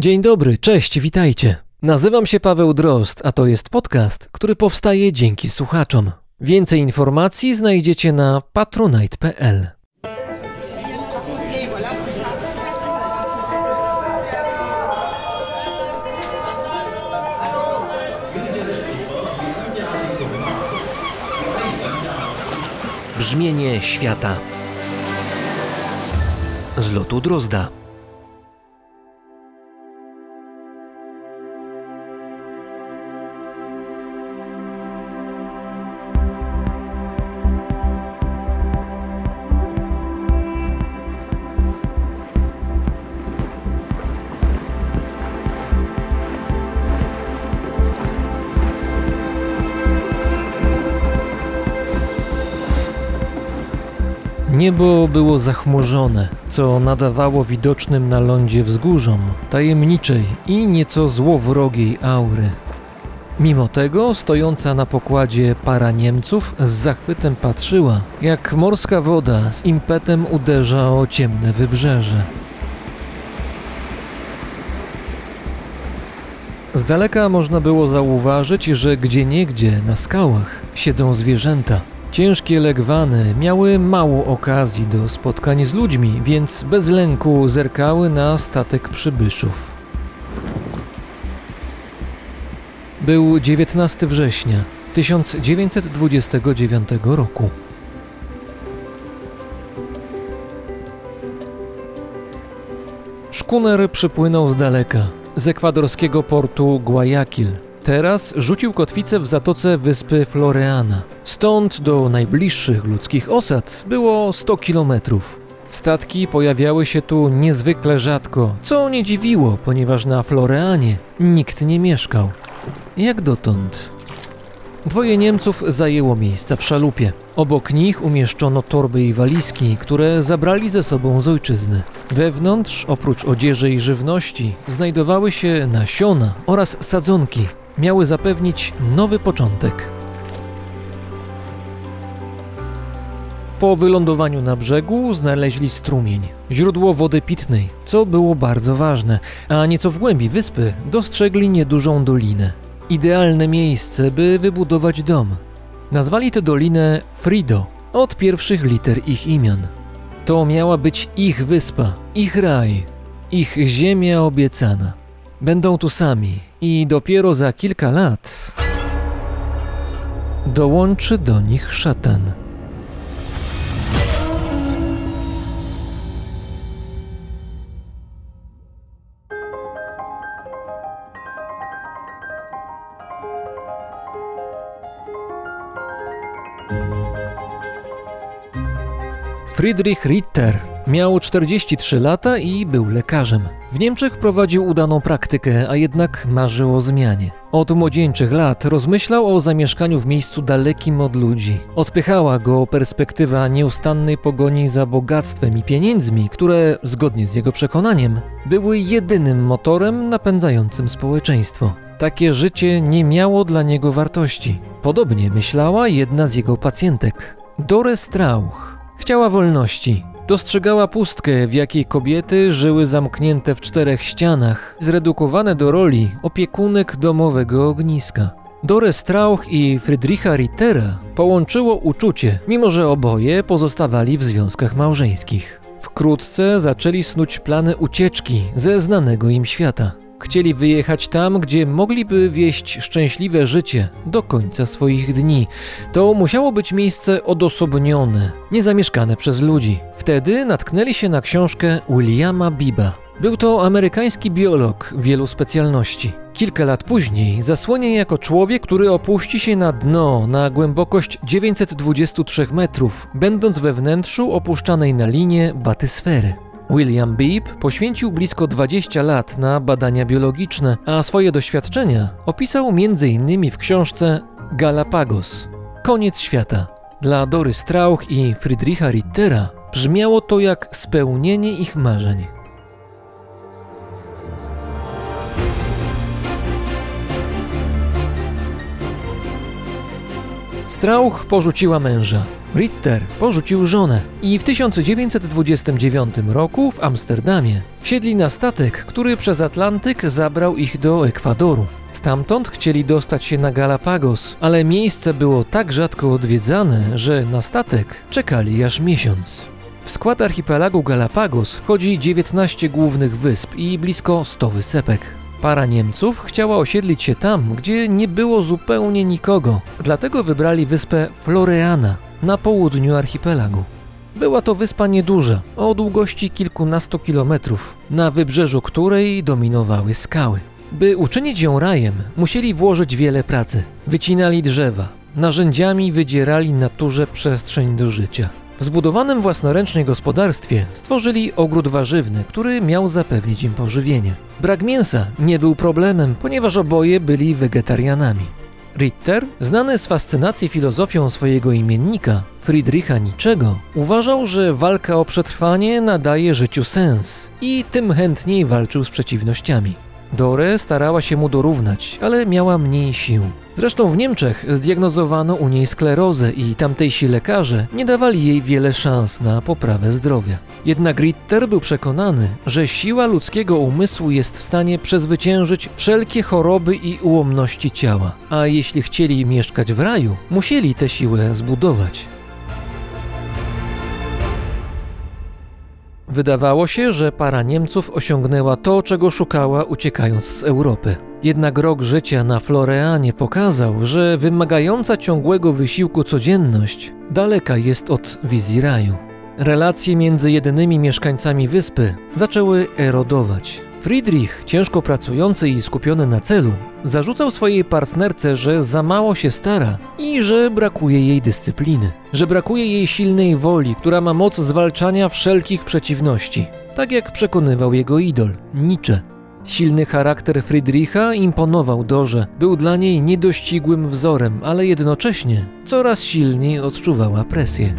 Dzień dobry, cześć, witajcie. Nazywam się Paweł Drozd, a to jest podcast, który powstaje dzięki słuchaczom. Więcej informacji znajdziecie na patronite.pl. Brzmienie świata z lotu Drozda. Niebo było zachmurzone, co nadawało widocznym na lądzie wzgórzom tajemniczej i nieco złowrogiej aury. Mimo tego, stojąca na pokładzie para Niemców z zachwytem patrzyła, jak morska woda z impetem uderza o ciemne wybrzeże. Z daleka można było zauważyć, że gdzieniegdzie na skałach siedzą zwierzęta. Ciężkie legwany miały mało okazji do spotkań z ludźmi, więc bez lęku zerkały na statek przybyszów. Był 19 września 1929 roku. Szkuner przypłynął z daleka, z ekwadorskiego portu Guayaquil. Teraz rzucił kotwicę w zatoce wyspy Floreana. Stąd do najbliższych ludzkich osad było 100 kilometrów. Statki pojawiały się tu niezwykle rzadko, co nie dziwiło, ponieważ na Floreanie nikt nie mieszkał. Jak dotąd. Dwoje Niemców zajęło miejsca w szalupie. Obok nich umieszczono torby i walizki, które zabrali ze sobą z ojczyzny. Wewnątrz, oprócz odzieży i żywności, znajdowały się nasiona oraz sadzonki. Miały zapewnić nowy początek. Po wylądowaniu na brzegu znaleźli strumień, źródło wody pitnej, co było bardzo ważne, a nieco w głębi wyspy dostrzegli niedużą dolinę. Idealne miejsce, by wybudować dom. Nazwali tę dolinę Frido od pierwszych liter ich imion. To miała być ich wyspa, ich raj, ich ziemia obiecana. Będą tu sami i dopiero za kilka lat dołączy do nich szatan. Friedrich Ritter miał 43 lata i był lekarzem. W Niemczech prowadził udaną praktykę, a jednak marzył o zmianie. Od młodzieńczych lat rozmyślał o zamieszkaniu w miejscu dalekim od ludzi. Odpychała go perspektywa nieustannej pogoni za bogactwem i pieniędzmi, które, zgodnie z jego przekonaniem, były jedynym motorem napędzającym społeczeństwo. Takie życie nie miało dla niego wartości. Podobnie myślała jedna z jego pacjentek, Dore Strauch. Chciała wolności. Dostrzegała pustkę, w jakiej kobiety żyły zamknięte w czterech ścianach, zredukowane do roli opiekunek domowego ogniska. Dore Strauch i Friedricha Rittera połączyło uczucie, mimo że oboje pozostawali w związkach małżeńskich. Wkrótce zaczęli snuć plany ucieczki ze znanego im świata. Chcieli wyjechać tam, gdzie mogliby wieść szczęśliwe życie do końca swoich dni. To musiało być miejsce odosobnione, niezamieszkane przez ludzi. Wtedy natknęli się na książkę Williama Biba. Był to amerykański biolog wielu specjalności. Kilka lat później zasłonie jako człowiek, który opuści się na dno na głębokość 923 metrów, będąc we wnętrzu opuszczanej na linie batysfery. William Beebe poświęcił blisko 20 lat na badania biologiczne, a swoje doświadczenia opisał m.in. w książce Galapagos Koniec świata. Dla Dory Strauch i Friedricha Rittera brzmiało to jak spełnienie ich marzeń. Strauch porzuciła męża. Ritter porzucił żonę i w 1929 roku w Amsterdamie wsiedli na statek, który przez Atlantyk zabrał ich do Ekwadoru. Stamtąd chcieli dostać się na Galapagos, ale miejsce było tak rzadko odwiedzane, że na statek czekali aż miesiąc. W skład archipelagu Galapagos wchodzi 19 głównych wysp i blisko 100 wysepek. Para Niemców chciała osiedlić się tam, gdzie nie było zupełnie nikogo, dlatego wybrali wyspę Floreana na południu archipelagu. Była to wyspa nieduża, o długości kilkunastu kilometrów, na wybrzeżu której dominowały skały. By uczynić ją rajem, musieli włożyć wiele pracy. Wycinali drzewa, narzędziami wydzierali naturze przestrzeń do życia. W zbudowanym własnoręcznie gospodarstwie stworzyli ogród warzywny, który miał zapewnić im pożywienie. Brak mięsa nie był problemem, ponieważ oboje byli wegetarianami. Ritter, znany z fascynacji filozofią swojego imiennika, Friedricha Niczego, uważał, że walka o przetrwanie nadaje życiu sens i tym chętniej walczył z przeciwnościami. Dore starała się mu dorównać, ale miała mniej sił. Zresztą w Niemczech zdiagnozowano u niej sklerozę i tamtejsi lekarze nie dawali jej wiele szans na poprawę zdrowia. Jednak Ritter był przekonany, że siła ludzkiego umysłu jest w stanie przezwyciężyć wszelkie choroby i ułomności ciała, a jeśli chcieli mieszkać w raju, musieli tę siłę zbudować. Wydawało się, że para Niemców osiągnęła to, czego szukała uciekając z Europy. Jednak rok życia na Floreanie pokazał, że wymagająca ciągłego wysiłku codzienność daleka jest od wizji raju. Relacje między jedynymi mieszkańcami wyspy zaczęły erodować. Friedrich, ciężko pracujący i skupiony na celu, zarzucał swojej partnerce, że za mało się stara i że brakuje jej dyscypliny, że brakuje jej silnej woli, która ma moc zwalczania wszelkich przeciwności, tak jak przekonywał jego idol, Nietzsche. Silny charakter Friedricha imponował Dorze, był dla niej niedościgłym wzorem, ale jednocześnie coraz silniej odczuwała presję.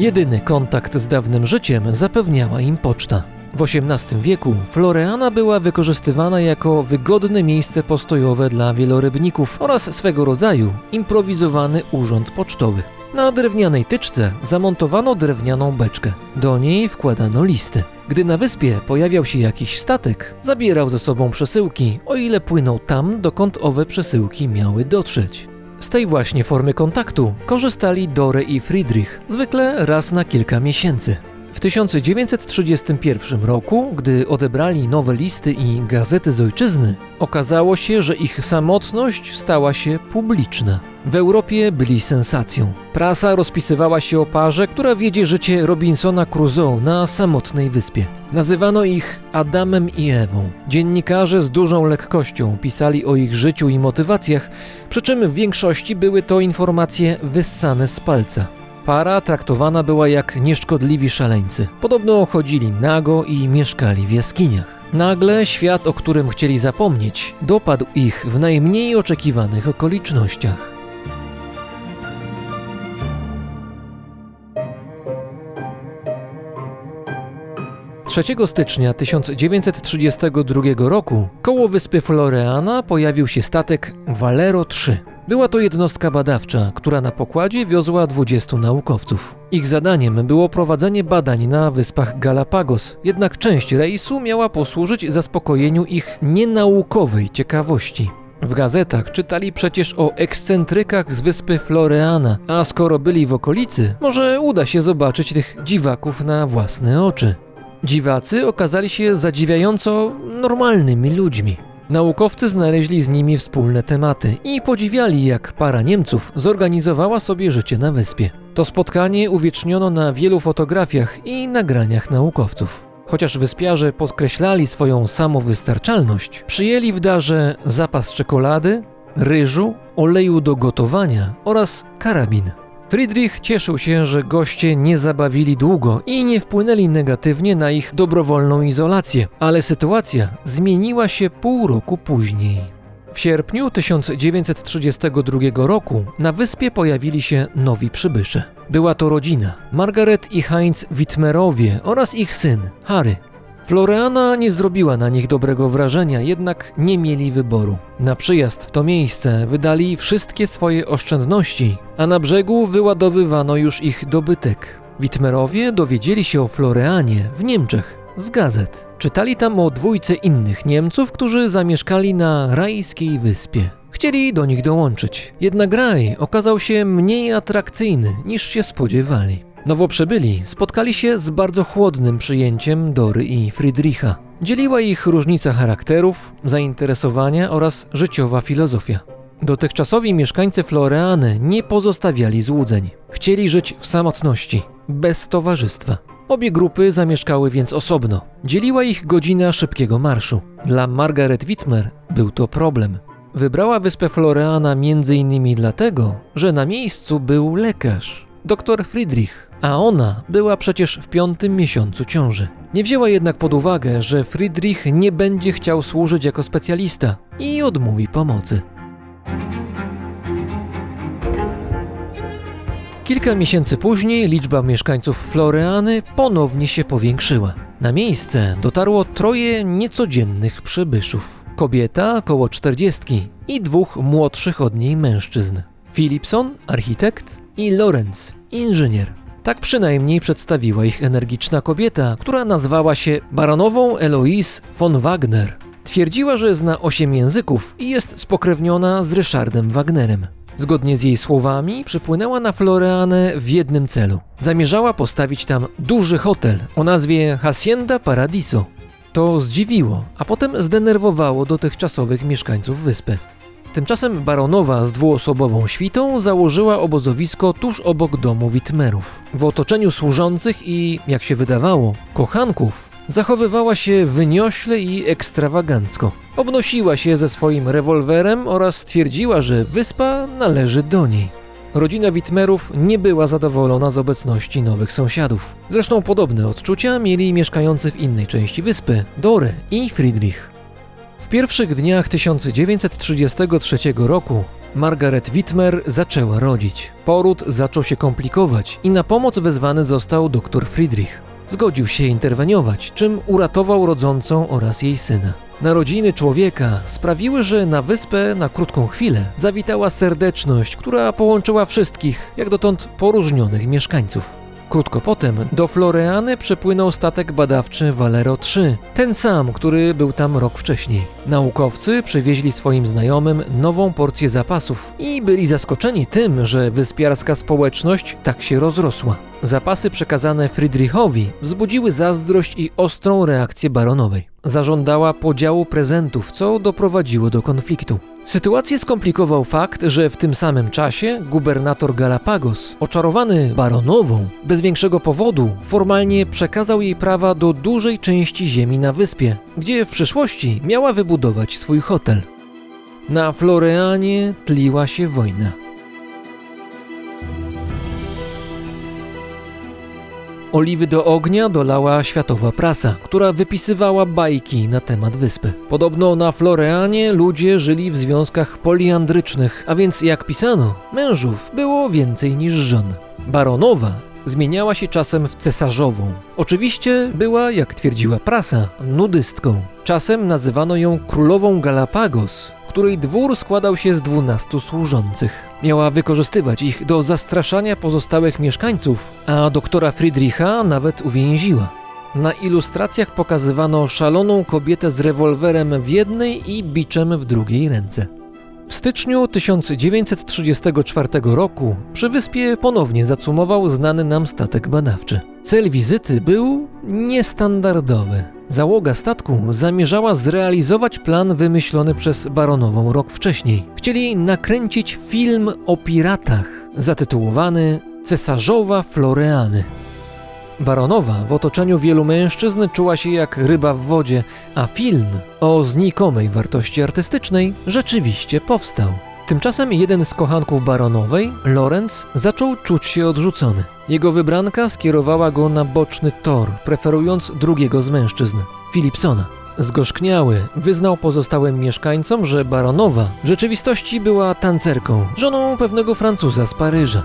Jedyny kontakt z dawnym życiem zapewniała im poczta. W XVIII wieku Floreana była wykorzystywana jako wygodne miejsce postojowe dla wielorybników oraz swego rodzaju improwizowany urząd pocztowy. Na drewnianej tyczce zamontowano drewnianą beczkę. Do niej wkładano listy. Gdy na wyspie pojawiał się jakiś statek, zabierał ze sobą przesyłki, o ile płynął tam, dokąd owe przesyłki miały dotrzeć. Z tej właśnie formy kontaktu korzystali Dore i Friedrich, zwykle raz na kilka miesięcy. W 1931 roku, gdy odebrali nowe listy i gazety z ojczyzny, okazało się, że ich samotność stała się publiczna. W Europie byli sensacją. Prasa rozpisywała się o parze, która wiedzie życie Robinsona Crusoe na samotnej wyspie. Nazywano ich Adamem i Ewą. Dziennikarze z dużą lekkością pisali o ich życiu i motywacjach, przy czym w większości były to informacje wyssane z palca. Para traktowana była jak nieszkodliwi szaleńcy. Podobno chodzili nago i mieszkali w jaskiniach. Nagle świat, o którym chcieli zapomnieć, dopadł ich w najmniej oczekiwanych okolicznościach. 3 stycznia 1932 roku koło wyspy Floreana pojawił się statek Valero 3. Była to jednostka badawcza, która na pokładzie wiozła 20 naukowców. Ich zadaniem było prowadzenie badań na wyspach Galapagos, jednak część rejsu miała posłużyć zaspokojeniu ich nienaukowej ciekawości. W gazetach czytali przecież o ekscentrykach z wyspy Floreana, a skoro byli w okolicy, może uda się zobaczyć tych dziwaków na własne oczy. Dziwacy okazali się zadziwiająco normalnymi ludźmi. Naukowcy znaleźli z nimi wspólne tematy i podziwiali, jak para Niemców zorganizowała sobie życie na wyspie. To spotkanie uwieczniono na wielu fotografiach i nagraniach naukowców. Chociaż wyspiarze podkreślali swoją samowystarczalność, przyjęli w darze zapas czekolady, ryżu, oleju do gotowania oraz karabin. Friedrich cieszył się, że goście nie zabawili długo i nie wpłynęli negatywnie na ich dobrowolną izolację, ale sytuacja zmieniła się pół roku później. W sierpniu 1932 roku na wyspie pojawili się nowi przybysze. Była to rodzina Margaret i Heinz Wittmerowie oraz ich syn Harry. Floreana nie zrobiła na nich dobrego wrażenia, jednak nie mieli wyboru. Na przyjazd w to miejsce wydali wszystkie swoje oszczędności, a na brzegu wyładowywano już ich dobytek. Witmerowie dowiedzieli się o Floreanie w Niemczech z gazet. Czytali tam o dwójce innych Niemców, którzy zamieszkali na rajskiej wyspie. Chcieli do nich dołączyć, jednak raj okazał się mniej atrakcyjny niż się spodziewali. Nowo przybyli spotkali się z bardzo chłodnym przyjęciem Dory i Friedricha. Dzieliła ich różnica charakterów, zainteresowania oraz życiowa filozofia. Dotychczasowi mieszkańcy Floreany nie pozostawiali złudzeń. Chcieli żyć w samotności, bez towarzystwa. Obie grupy zamieszkały więc osobno. Dzieliła ich godzina szybkiego marszu. Dla Margaret Whitmer był to problem. Wybrała wyspę Floreana m.in. dlatego, że na miejscu był lekarz, dr Friedrich, a ona była przecież w piątym miesiącu ciąży. Nie wzięła jednak pod uwagę, że Friedrich nie będzie chciał służyć jako specjalista i odmówi pomocy. Kilka miesięcy później liczba mieszkańców Floreany ponownie się powiększyła. Na miejsce dotarło troje niecodziennych przybyszów. Kobieta koło czterdziestki i dwóch młodszych od niej mężczyzn. Philipson, architekt i Lorenz, inżynier. Tak przynajmniej przedstawiła ich energiczna kobieta, która nazwała się baronową Eloise von Wagner. Twierdziła, że zna osiem języków i jest spokrewniona z Ryszardem Wagnerem. Zgodnie z jej słowami, przypłynęła na Floreanę w jednym celu. Zamierzała postawić tam duży hotel o nazwie Hacienda Paradiso. To zdziwiło, a potem zdenerwowało dotychczasowych mieszkańców wyspy. Tymczasem baronowa z dwuosobową świtą założyła obozowisko tuż obok domu Witmerów. W otoczeniu służących i, jak się wydawało, kochanków zachowywała się wyniośle i ekstrawagancko. Obnosiła się ze swoim rewolwerem oraz stwierdziła, że wyspa należy do niej. Rodzina Witmerów nie była zadowolona z obecności nowych sąsiadów. Zresztą podobne odczucia mieli mieszkający w innej części wyspy Dore i Friedrich. W pierwszych dniach 1933 roku Margaret Wittmer zaczęła rodzić. Poród zaczął się komplikować i na pomoc wezwany został dr Friedrich. Zgodził się interweniować, czym uratował rodzącą oraz jej syna. Narodziny człowieka sprawiły, że na wyspę na krótką chwilę zawitała serdeczność, która połączyła wszystkich, jak dotąd poróżnionych mieszkańców. Krótko potem do Floreany przepłynął statek badawczy Valero 3, ten sam, który był tam rok wcześniej. Naukowcy przywieźli swoim znajomym nową porcję zapasów i byli zaskoczeni tym, że wyspiarska społeczność tak się rozrosła. Zapasy przekazane Friedrichowi wzbudziły zazdrość i ostrą reakcję baronowej. Zażądała podziału prezentów, co doprowadziło do konfliktu. Sytuację skomplikował fakt, że w tym samym czasie gubernator Galapagos, oczarowany baronową, bez większego powodu formalnie przekazał jej prawa do dużej części ziemi na wyspie, gdzie w przyszłości miała wybudować swój hotel. Na Floreanie tliła się wojna. Oliwy do ognia dolała światowa prasa, która wypisywała bajki na temat wyspy. Podobno na Floreanie ludzie żyli w związkach poliandrycznych, a więc jak pisano, mężów było więcej niż żon. Baronowa zmieniała się czasem w cesarzową. Oczywiście była, jak twierdziła prasa, nudystką. Czasem nazywano ją królową Galapagos, której dwór składał się z dwunastu służących. Miała wykorzystywać ich do zastraszania pozostałych mieszkańców, a doktora Friedricha nawet uwięziła. Na ilustracjach pokazywano szaloną kobietę z rewolwerem w jednej i biczem w drugiej ręce. W styczniu 1934 roku przy wyspie ponownie zacumował znany nam statek badawczy. Cel wizyty był niestandardowy. Załoga statku zamierzała zrealizować plan wymyślony przez baronową rok wcześniej. Chcieli nakręcić film o piratach, zatytułowany Cesarzowa Floreany. Baronowa w otoczeniu wielu mężczyzn czuła się jak ryba w wodzie, a film o znikomej wartości artystycznej rzeczywiście powstał. Tymczasem jeden z kochanków baronowej, Lorenz, zaczął czuć się odrzucony. Jego wybranka skierowała go na boczny tor, preferując drugiego z mężczyzn, Philipsona. Zgorzkniały wyznał pozostałym mieszkańcom, że baronowa w rzeczywistości była tancerką, żoną pewnego Francuza z Paryża.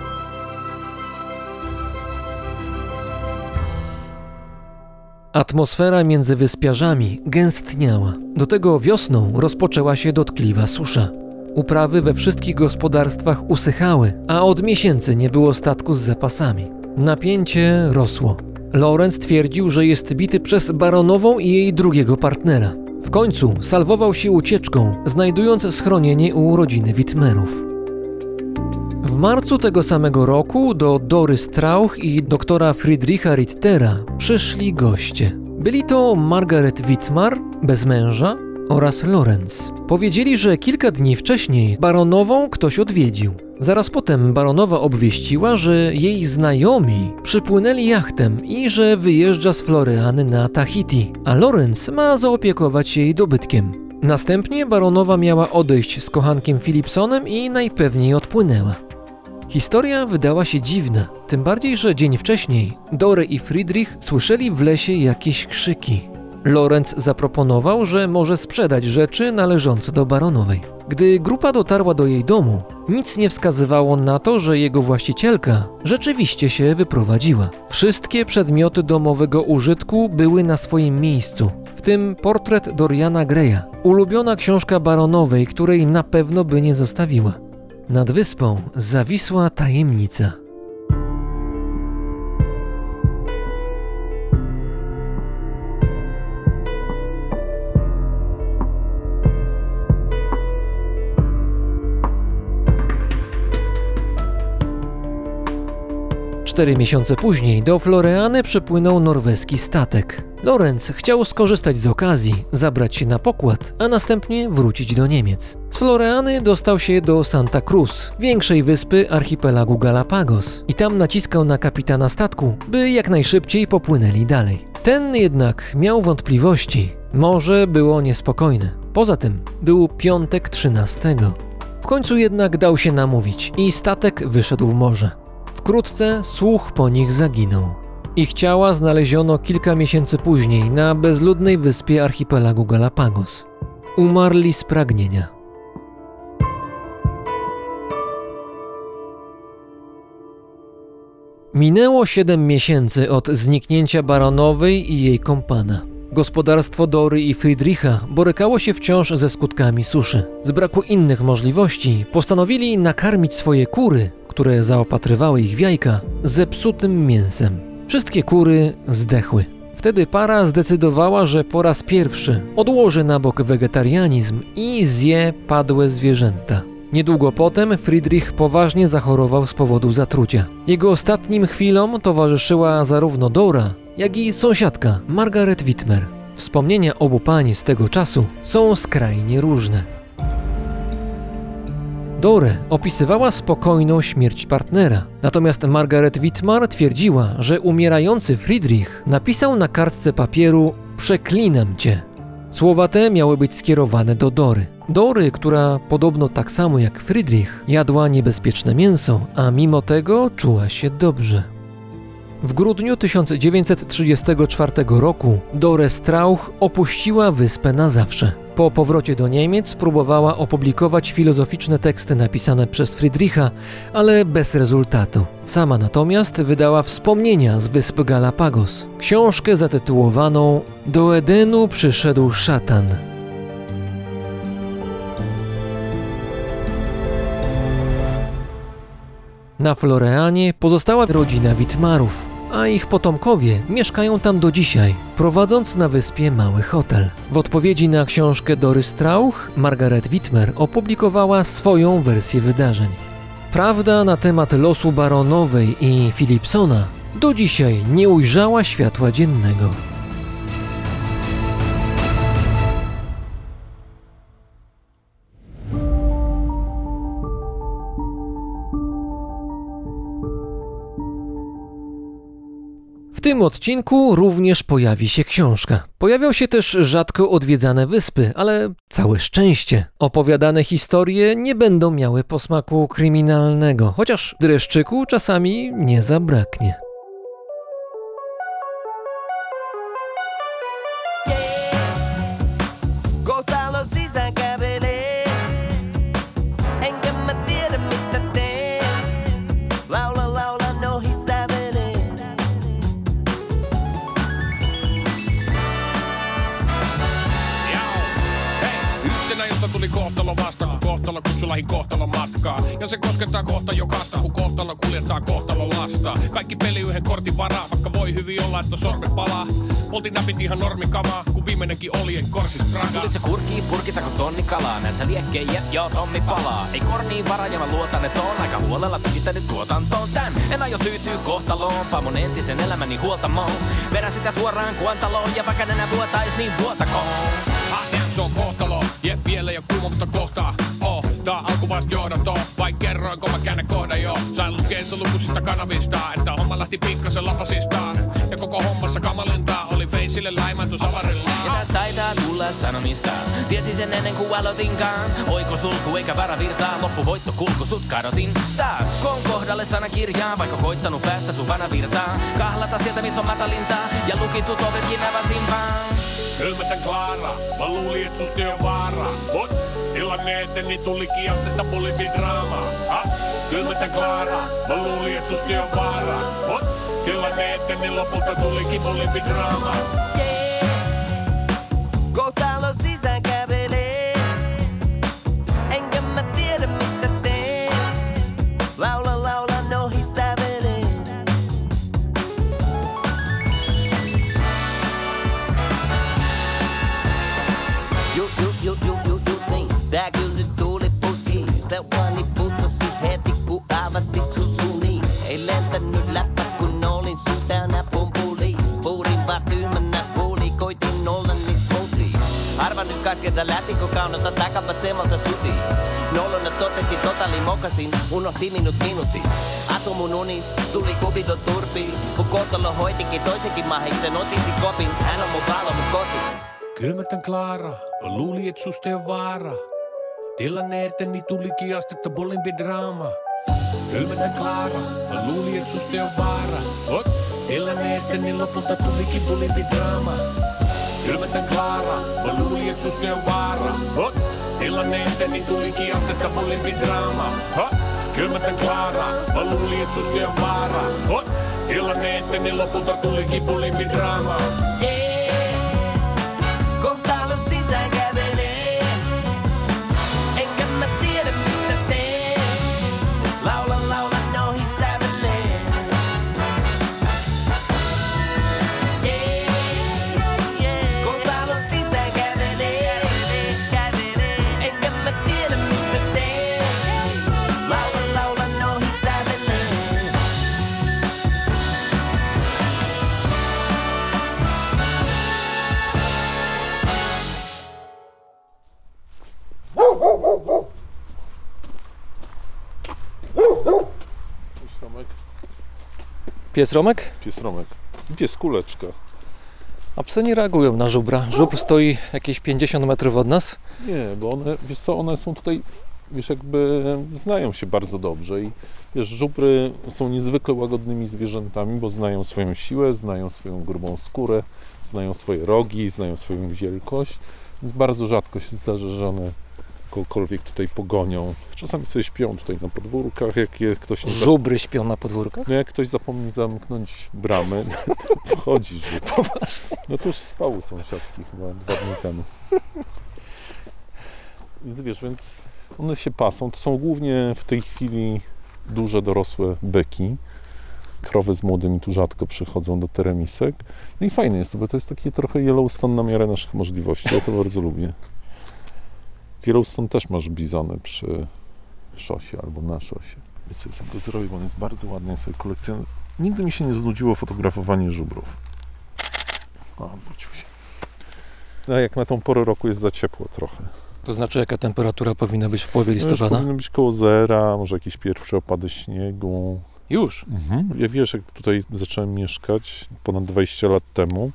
Atmosfera między wyspiarzami gęstniała. Do tego wiosną rozpoczęła się dotkliwa susza. Uprawy we wszystkich gospodarstwach usychały, a od miesięcy nie było statku z zapasami. Napięcie rosło. Lorenz twierdził, że jest bity przez baronową i jej drugiego partnera. W końcu salwował się ucieczką, znajdując schronienie u rodziny Wittmerów. W marcu tego samego roku do Dory Strauch i doktora Friedricha Rittera przyszli goście. Byli to Margaret Wittmar, bez męża, oraz Lorenz. Powiedzieli, że kilka dni wcześniej baronową ktoś odwiedził. Zaraz potem baronowa obwieściła, że jej znajomi przypłynęli jachtem i że wyjeżdża z Floreany na Tahiti, a Lorenz ma zaopiekować jej dobytkiem. Następnie baronowa miała odejść z kochankiem Philipsonem i najpewniej odpłynęła. Historia wydała się dziwna, tym bardziej, że dzień wcześniej Dore i Friedrich słyszeli w lesie jakieś krzyki. Lorenz zaproponował, że może sprzedać rzeczy należące do baronowej. Gdy grupa dotarła do jej domu, nic nie wskazywało na to, że jego właścicielka rzeczywiście się wyprowadziła. Wszystkie przedmioty domowego użytku były na swoim miejscu, w tym portret Doriana Greya, ulubiona książka baronowej, której na pewno by nie zostawiła. Nad wyspą zawisła tajemnica. 4 miesiące później do Floreany przypłynął norweski statek. Lorenz chciał skorzystać z okazji, zabrać się na pokład, a następnie wrócić do Niemiec. Z Floreany dostał się do Santa Cruz, większej wyspy archipelagu Galapagos, i tam naciskał na kapitana statku, by jak najszybciej popłynęli dalej. Ten jednak miał wątpliwości. Morze było niespokojne. Poza tym był piątek 13. W końcu jednak dał się namówić i statek wyszedł w morze. Wkrótce słuch po nich zaginął. Ich ciała znaleziono kilka miesięcy później na bezludnej wyspie archipelagu Galapagos. Umarli z pragnienia. Minęło siedem miesięcy od zniknięcia baronowej i jej kompana. Gospodarstwo Dory i Friedricha borykało się wciąż ze skutkami suszy. Z braku innych możliwości postanowili nakarmić swoje kury które zaopatrywały ich w jajka, zepsutym mięsem. Wszystkie kury zdechły. Wtedy para zdecydowała, że po raz pierwszy odłoży na bok wegetarianizm i zje padłe zwierzęta. Niedługo potem Friedrich poważnie zachorował z powodu zatrucia. Jego ostatnim chwilom towarzyszyła zarówno Dora, jak i sąsiadka Margaret Wittmer. Wspomnienia obu pań z tego czasu są skrajnie różne. Dore opisywała spokojną śmierć partnera, natomiast Margaret Wittmar twierdziła, że umierający Friedrich napisał na kartce papieru Przeklinam cię. Słowa te miały być skierowane do Dory. Dory, która podobno tak samo jak Friedrich jadła niebezpieczne mięso, a mimo tego czuła się dobrze. W grudniu 1934 roku Dore Strauch opuściła wyspę na zawsze. Po powrocie do Niemiec próbowała opublikować filozoficzne teksty napisane przez Friedricha, ale bez rezultatu. Sama natomiast wydała wspomnienia z wysp Galapagos, książkę zatytułowaną Do Edenu przyszedł szatan. Na Floreanie pozostała rodzina Witmarów a ich potomkowie mieszkają tam do dzisiaj, prowadząc na wyspie mały hotel. W odpowiedzi na książkę Dory Strauch, Margaret Wittmer opublikowała swoją wersję wydarzeń. Prawda na temat losu Baronowej i Philipsona do dzisiaj nie ujrzała światła dziennego. Tym odcinku również pojawi się książka. Pojawią się też rzadko odwiedzane wyspy, ale całe szczęście. Opowiadane historie nie będą miały posmaku kryminalnego, chociaż dreszczyku czasami nie zabraknie. Kohtalo kutsui lähin kohtalon matkaa. Ja se koskettaa kohta jokasta, kun kohtalo kuljettaa kohtalon lasta. Kaikki peli yhden kortin varaa, vaikka voi hyvin olla, että sormi palaa. Poltin näpit ihan normikamaa, kun viimeinenkin olien korsis prakaa. Tulit sä kurkiin purkitako tonni kalaa? Näet sä liekkejä, joo Tommi palaa. Ei korniin vara ja mä luotan, että on aika huolella tykittänyt tuotantoon tän. En aio tyytyy kohtaloon, pamon entisen elämäni huoltamoon. Vedän sitä suoraan kuantaloon ja vaikka nenä vuotais, niin vuotakoon. Se on kohtalo, jep vielä ja kuuma, mutta kohtaa. Oh, tää alku vasta johdato, vai kerroinko mä käännä kohdan jo. Sain lukeessa lukuisista kanavista, että homma lähti pikkasen lapasistaan. Ja koko hommassa kamalinta oli feisille läimäänty savarilla. Ja tästä taitaa tulla sanomista. Tiesi sen ennen kuin aloitinkaan. Oiko sulku eikä varavirtaa, loppuvoitto kulku sut kadotin. Taas koon kohdalle sanakirjaa, vaikka koittanut päästä sun vanavirtaan. Kahlata sieltä missä on matalintaa, ja lukitut ovetkin avasin vaan. Kylmätä Klaara, mä luulin et susti on vaara. Mut tilanne eteni tuli kiastetta poliitin draamaa. Ha? Kylmätä Klaara, mä luulin et susti on vaara. Mut tilanne eteni lopulta tulikin poliitin draamaa. Yeah. Kohta Läpi kun kaunota takapa semmalta suti. Nollona totesin totali mokasin. Unohti minut minuutti. Asu mun unis, tuli kubiton turpi. Kun kohtalo hoitikin toisenkin mahiksen, otisin kopin. Hän on mun valo, mun koti. Kylmätän Klaara, mä luulin, et susta oo vaara. Tilanne eteni tulikin astetta molempi draama. Kylmätän Klaara, mä luulin, et susta oo vaara. Mut tilanne eteni lopulta tulikin molempi draama. Kylmätän Klaara, mä valitsusken vaara. Hot. Tilanne eteni tuli kiastetta bullimpi draama. Hot. Kylmätän klaara, mä luulin et susta vaara. Hot. Tilanne eteni lopulta tuli kipulimpi draama. Yeah. Pies Romek? pies Romek. Pies kuleczka. A psy nie reagują na żubra. Żubr stoi jakieś 50 metrów od nas. Nie, bo one, wiesz co, one są tutaj, wiesz, jakby znają się bardzo dobrze i wiesz, żubry są niezwykle łagodnymi zwierzętami, bo znają swoją siłę, znają swoją grubą skórę, znają swoje rogi, znają swoją wielkość, więc bardzo rzadko się zdarza, że one kogokolwiek tutaj pogonią. Czasami sobie śpią tutaj na podwórkach, jak je ktoś. Żubry śpią na podwórkach? No jak ktoś zapomni zamknąć bramy, to wchodzi, że... No to już spał u sąsiadki chyba dwa dni temu. Więc wiesz, więc one się pasą. To są głównie w tej chwili duże, dorosłe byki. Krowy z młodymi tu rzadko przychodzą do teremisek. No i fajne jest to, bo to jest takie trochę Yellowstone na miarę naszych możliwości. Ja to bardzo lubię. Yellowstone też masz bizony przy szosie albo na szosie. Więc sobie sam go zrobię, bo on jest bardzo ładny. Ja sobie kolekcjonuję. Nigdy mi się nie znudziło fotografowanie żubrów. O, wrócił się. No jak na tą porę roku jest za ciepło trochę. To znaczy, jaka temperatura powinna być w połowie No listopada? powinno być koło zera, może jakieś pierwsze opady śniegu. Już. Mhm. Ja wiesz, jak tutaj zacząłem mieszkać ponad 20 lat temu,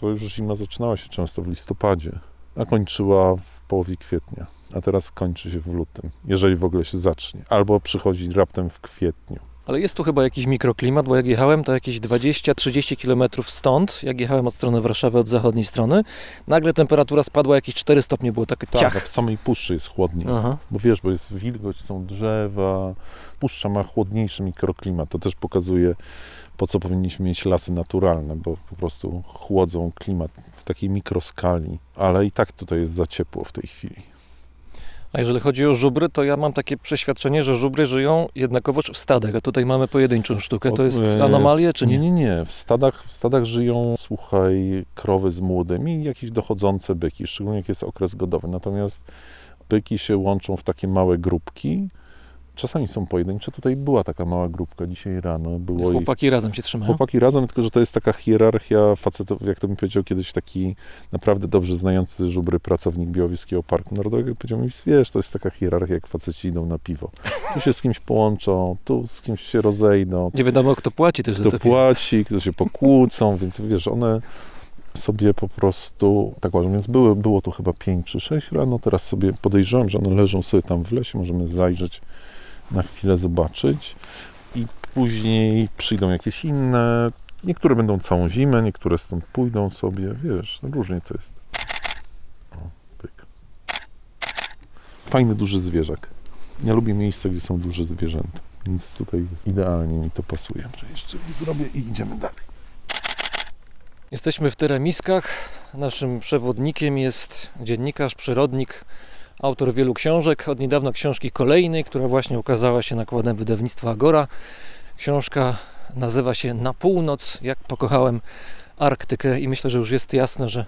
to już zima zaczynała się często w listopadzie, a kończyła w połowie kwietnia. A teraz kończy się w lutym, jeżeli w ogóle się zacznie. Albo przychodzi raptem w kwietniu. Ale jest tu chyba jakiś mikroklimat, bo jak jechałem, to jakieś 20-30 km stąd, jak jechałem od strony Warszawy, od zachodniej strony, nagle temperatura spadła jakieś 4 stopnie, było takie Tak, ciach. w samej puszczy jest chłodniej. Aha. Bo wiesz, bo jest wilgoć, są drzewa, puszcza ma chłodniejszy mikroklimat. To też pokazuje, po co powinniśmy mieć lasy naturalne, bo po prostu chłodzą klimat w takiej mikroskali. Ale i tak tutaj jest za ciepło w tej chwili. A jeżeli chodzi o żubry, to ja mam takie przeświadczenie, że żubry żyją jednakowoż w stadach, a tutaj mamy pojedynczą sztukę. To jest anomalia, czy nie? Nie, nie, nie. W stadach, w stadach żyją, słuchaj, krowy z młodymi i jakieś dochodzące byki, szczególnie jak jest okres godowy. Natomiast byki się łączą w takie małe grupki. Czasami są pojedyncze. Tutaj była taka mała grupka dzisiaj rano. Było Chłopaki razem się trzymają. Chłopaki razem, tylko że to jest taka hierarchia facetów, jak to mi powiedział kiedyś taki naprawdę dobrze znający żubry pracownik Białowieskiego Parku Narodowego, powiedział mi, wiesz, to jest taka hierarchia, jak faceci idą na piwo. Tu się z kimś połączą, tu z kimś się rozejdą, Nie wiadomo, kto płaci też za kto to piwo. płaci, kto się pokłócą, więc wiesz, one sobie po prostu, tak uważam, więc były, było tu chyba 5 czy 6 rano, teraz sobie podejrzewam, że one leżą sobie tam w lesie, możemy zajrzeć na chwilę, zobaczyć i później przyjdą jakieś inne, niektóre będą całą zimę, niektóre stąd pójdą sobie, wiesz, no różnie to jest. O, pyk. Fajny, duży zwierzak. Ja lubię miejsca, gdzie są duże zwierzęta, więc tutaj idealnie mi to pasuje. Jeszcze zrobię i idziemy dalej. Jesteśmy w Teremiskach. Naszym przewodnikiem jest dziennikarz, przyrodnik, autor wielu książek. Od niedawna książki kolejnej, która właśnie ukazała się nakładem wydawnictwa Agora. Książka nazywa się Na północ, jak pokochałem Arktykę i myślę, że już jest jasne, że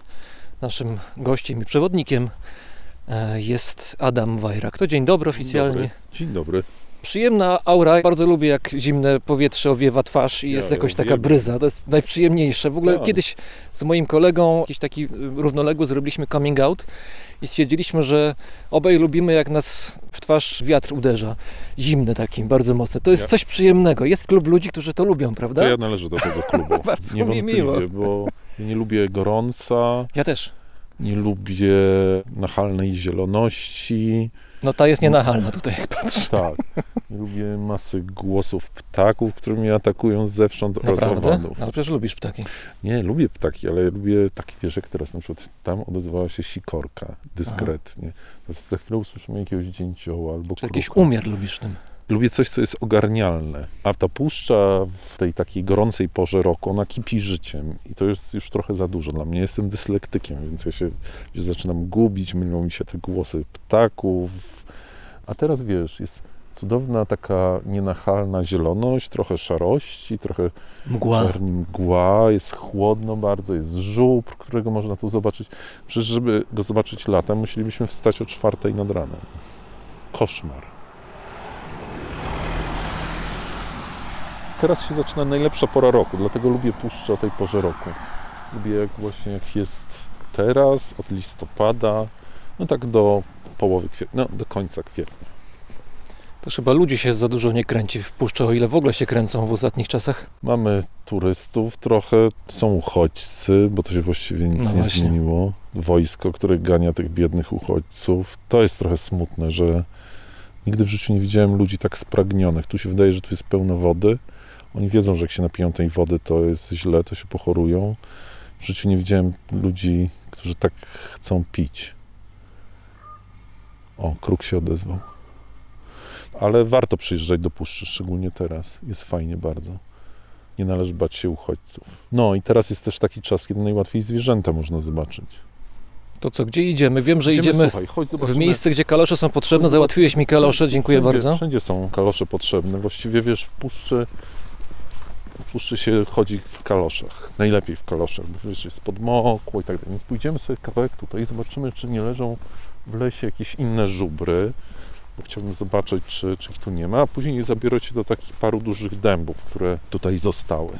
naszym gościem i przewodnikiem e, jest Adam Wajrak. To dzień dobry oficjalnie. Dobry. Dzień dobry. Przyjemna aura. Bardzo lubię, jak zimne powietrze owiewa twarz i Ja jest jakoś taka bryza. To jest najprzyjemniejsze. W ogóle Tak. kiedyś z moim kolegą, jakiś taki y, równoległy, zrobiliśmy coming out i stwierdziliśmy, że obaj lubimy, jak nas w twarz wiatr uderza. Zimny taki, bardzo mocny. To jest Ja- coś przyjemnego. Jest klub ludzi, którzy to lubią, prawda? To ja należę do tego klubu. Bardzo mi miło. bo ja nie lubię gorąca, Ja też. nie lubię nachalnej zieloności. No ta jest nienachalna tutaj, jak patrzę. Tak. Lubię masy głosów ptaków, które mnie atakują z zewsząd oraz Naprawdę? owadów. Ale przecież lubisz ptaki. Nie, lubię ptaki, ale lubię takie, wiesz, jak teraz na przykład tam odezwała się sikorka, dyskretnie. Za chwilę usłyszymy jakiegoś dzięcioła albo Czy jakiś umiar lubisz w tym? Lubię coś, co jest ogarnialne. A ta puszcza w tej takiej gorącej porze roku, ona kipi życiem. I to jest już trochę za dużo dla mnie. Jestem dyslektykiem, więc ja się się zaczynam gubić, mylą mi się te głosy ptaków. A teraz wiesz, jest cudowna taka nienachalna zieloność, trochę szarości, trochę Mgła. czerni mgła, jest chłodno bardzo, jest żubr, którego można tu zobaczyć. Przecież żeby go zobaczyć latem, musielibyśmy wstać o czwartej nad ranem. Koszmar. Teraz się zaczyna najlepsza pora roku, dlatego lubię puszczę o tej porze roku. Lubię jak właśnie jak jest teraz, od listopada, no tak do połowy kwietnia, no do końca kwietnia. To chyba ludzi się za dużo nie kręci w puszczy, o ile w ogóle się kręcą w ostatnich czasach. Mamy turystów trochę, są uchodźcy, bo to się właściwie nic No nie zmieniło. Wojsko, które gania tych biednych uchodźców. To jest trochę smutne, że nigdy w życiu nie widziałem ludzi tak spragnionych. Tu się wydaje, że tu jest pełno wody. Oni wiedzą, że jak się napiją tej wody, to jest źle, to się pochorują. W życiu nie widziałem ludzi, którzy tak chcą pić. O, kruk się odezwał. Ale warto przyjeżdżać do puszczy, szczególnie teraz. Jest fajnie bardzo nie należy bać się uchodźców. No i teraz jest też taki czas, kiedy najłatwiej zwierzęta można zobaczyć. To co, gdzie idziemy? Wiem, że idziemy słuchaj, chodź, w miejsce, gdzie kalosze są potrzebne. Załatwiłeś mi kalosze, dziękuję wszędzie, bardzo. Wszędzie są kalosze potrzebne. Właściwie wiesz, w puszczy, w puszczy się chodzi w kaloszach. Najlepiej w kaloszach, bo wiesz, jest podmokło i tak dalej. Więc pójdziemy sobie kawałek tutaj i zobaczymy, czy nie leżą w lesie jakieś inne żubry. Bo chciałbym zobaczyć, czy, czy ich tu nie ma, a później zabiorę cię do takich paru dużych dębów, które tutaj zostały.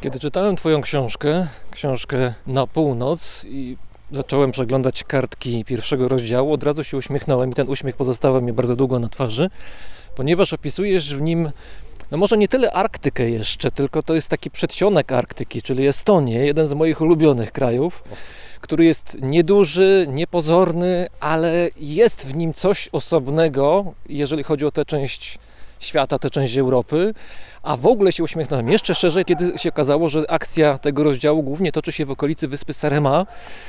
Kiedy czytałem Twoją książkę, książkę Na północ i zacząłem przeglądać kartki pierwszego rozdziału, od razu się uśmiechnąłem i ten uśmiech pozostawał mi bardzo długo na twarzy, ponieważ opisujesz w nim, no może nie tyle Arktykę jeszcze, tylko to jest taki przedsionek Arktyki, czyli Estonię, jeden z moich ulubionych krajów, który jest nieduży, niepozorny, ale jest w nim coś osobnego, jeżeli chodzi o tę część świata, tę część Europy, a w ogóle się uśmiechnąłem jeszcze szerzej, kiedy się okazało, że akcja tego rozdziału głównie toczy się w okolicy wyspy Sarema,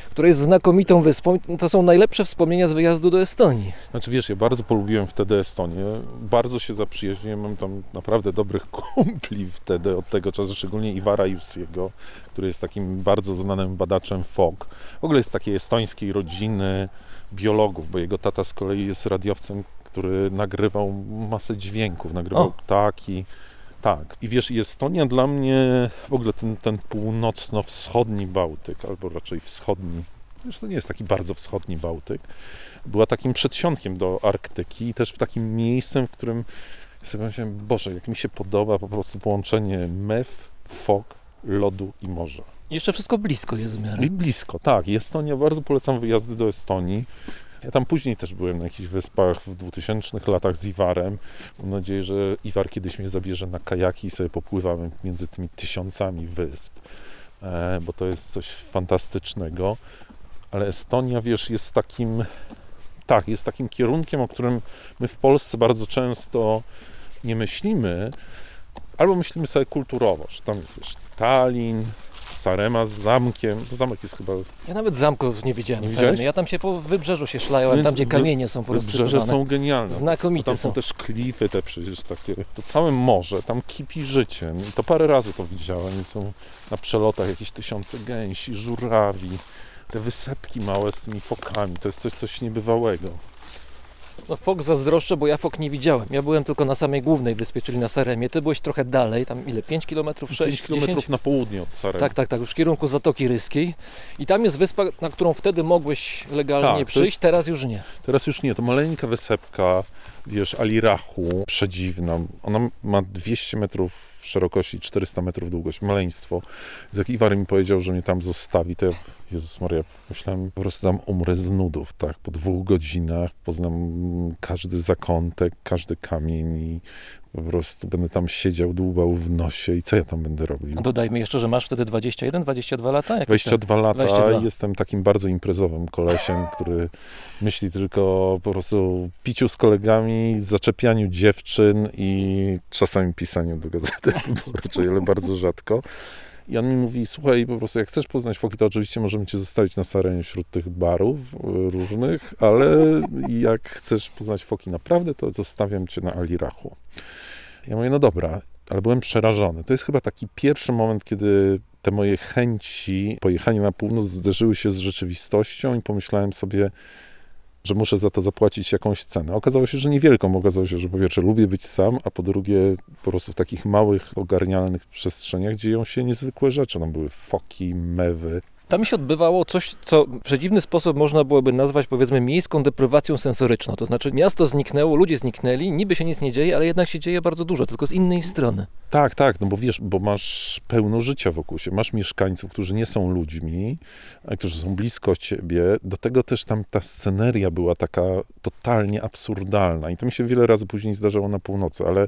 która jest znakomitą wyspą. To są najlepsze wspomnienia z wyjazdu do Estonii. Znaczy wiesz, ja bardzo polubiłem wtedy Estonię, bardzo się zaprzyjaźniłem, mam tam naprawdę dobrych kumpli wtedy od tego czasu, szczególnie Iwara Jussiego, który jest takim bardzo znanym badaczem FOG. W ogóle jest takiej estońskiej rodziny biologów, bo jego tata z kolei jest radiowcem, który nagrywał masę dźwięków, nagrywał O. ptaki. Tak. I wiesz, Estonia dla mnie, w ogóle ten, ten północno-wschodni Bałtyk, albo raczej wschodni, wiesz, to nie jest taki bardzo wschodni Bałtyk, była takim przedsionkiem do Arktyki i też takim miejscem, w którym ja sobie myślałem, Boże, jak mi się podoba po prostu połączenie mew, fog, lodu i morza. Jeszcze wszystko blisko jest w miarę. I blisko, tak. Estonia, bardzo polecam wyjazdy do Estonii. Ja tam później też byłem na jakichś wyspach w 2000 latach z Iwarem. Mam nadzieję, że Iwar kiedyś mnie zabierze na kajaki i sobie popływamy między tymi tysiącami wysp, e, bo to jest coś fantastycznego. Ale Estonia, wiesz, jest takim, tak, jest takim kierunkiem, o którym my w Polsce bardzo często nie myślimy, albo myślimy sobie kulturowo, że tam jest, wiesz, Tallin, Sarema z zamkiem. Zamek jest chyba Ja nawet zamków nie widziałem. Nie widziałeś? Ja tam się po wybrzeżu się szlałem, Więc tam gdzie kamienie są Wybrzeże porozsypywane. są genialne. Znakomite Tam są są. też klify te przecież takie. To całe morze, tam kipi życie. I to parę razy to widziałem. I są na przelotach jakieś tysiące gęsi, żurawi. Te wysepki małe z tymi fokami. To jest coś, coś niebywałego. No fok zazdroszczę, bo ja fok nie widziałem. Ja byłem tylko na samej głównej wyspie, czyli na Saremie. Ty byłeś trochę dalej, tam ile? 5 km, 6 6 10? kilometrów na południe od Saremy. Tak, tak, tak, już w kierunku Zatoki Ryskiej. I tam jest wyspa, na którą wtedy mogłeś legalnie Tak, przyjść, jest- teraz już nie. Teraz już nie, to maleńka wysepka, wiesz, Alirachu, przedziwna. Ona ma 200 metrów szerokości, 400 metrów długości, maleństwo. Więc jak Iwar mi powiedział, że mnie tam zostawi, to ja, Jezus Maria, myślałem, po prostu tam umrę z nudów, tak, po dwóch godzinach poznam każdy zakątek, każdy kamień i po prostu będę tam siedział, dłubał w nosie i co ja tam będę robił? A Dodajmy jeszcze, że masz wtedy 21, 22 lata? Jakoś 22 lata, 22. jestem takim bardzo imprezowym kolesiem, który myśli tylko o po prostu piciu z kolegami, zaczepianiu dziewczyn i czasami pisaniu do gazety wyborczej, ale bardzo rzadko. I on mi mówi, słuchaj, po prostu jak chcesz poznać foki, to oczywiście możemy cię zostawić na Sarenie wśród tych barów y, różnych, ale jak chcesz poznać foki naprawdę, to zostawiam cię na Alirachu. Ja mówię, no dobra, ale byłem przerażony. To jest chyba taki pierwszy moment, kiedy te moje chęci pojechania na północ zderzyły się z rzeczywistością i pomyślałem sobie, że muszę za to zapłacić jakąś cenę. Okazało się, że niewielką. Okazało się, że po pierwsze lubię być sam, a po drugie po prostu w takich małych, ogarnialnych przestrzeniach dzieją się niezwykłe rzeczy. Tam były foki, mewy. Tam się odbywało coś, co w przedziwny sposób można byłoby nazwać, powiedzmy, miejską deprywacją sensoryczną. To znaczy, miasto zniknęło, ludzie zniknęli, niby się nic nie dzieje, ale jednak się dzieje bardzo dużo, tylko z innej strony. Tak, tak, no bo wiesz, bo masz pełno życia wokół siebie. Masz mieszkańców, którzy nie są ludźmi, którzy są blisko ciebie. Do tego też tam ta sceneria była taka totalnie absurdalna. I to mi się wiele razy później zdarzało na północy, ale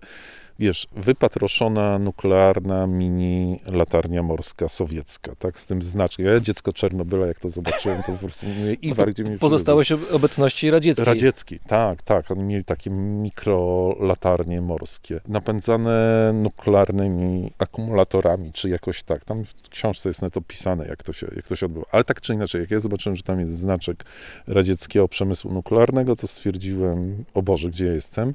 wiesz, wypatroszona nuklearna mini latarnia morska sowiecka, tak, z tym znaczkiem. Ja dziecko Czernobyla, jak to zobaczyłem, to po prostu mówię, Iwar, gdzie mnie Pozostałeś ob- obecności radzieckiej. Radziecki, tak, tak. Oni mieli takie mikrolatarnie morskie, napędzane nuklearnymi akumulatorami, czy jakoś tak. Tam w książce jest na to pisane, jak to się, jak to się odbywa. Ale tak czy inaczej, jak ja zobaczyłem, że tam jest znaczek radzieckiego przemysłu nuklearnego, to stwierdziłem, o Boże, gdzie ja jestem?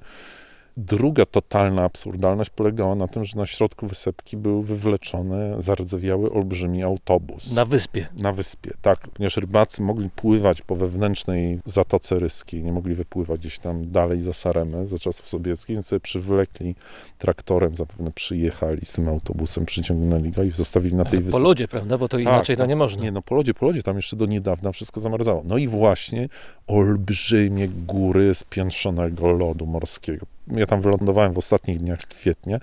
Druga totalna absurdalność polegała na tym, że na środku wysepki był wywleczony, zardzewiały olbrzymi autobus Na wyspie. na wyspie, tak, ponieważ rybacy mogli pływać po wewnętrznej Zatoce Ryskiej, nie mogli wypływać gdzieś tam dalej za Saremę, za czasów sowieckich, więc sobie przywlekli traktorem, zapewne przyjechali z tym autobusem, przyciągnęli go i zostawili na tej Po wyspie. lodzie, prawda? Bo to inaczej to tak. nie można. Nie, no po lodzie, po lodzie, tam jeszcze do niedawna wszystko zamarzało. No i właśnie olbrzymie góry spiętrzonego lodu morskiego. Ja tam wylądowałem w ostatnich dniach kwietnia.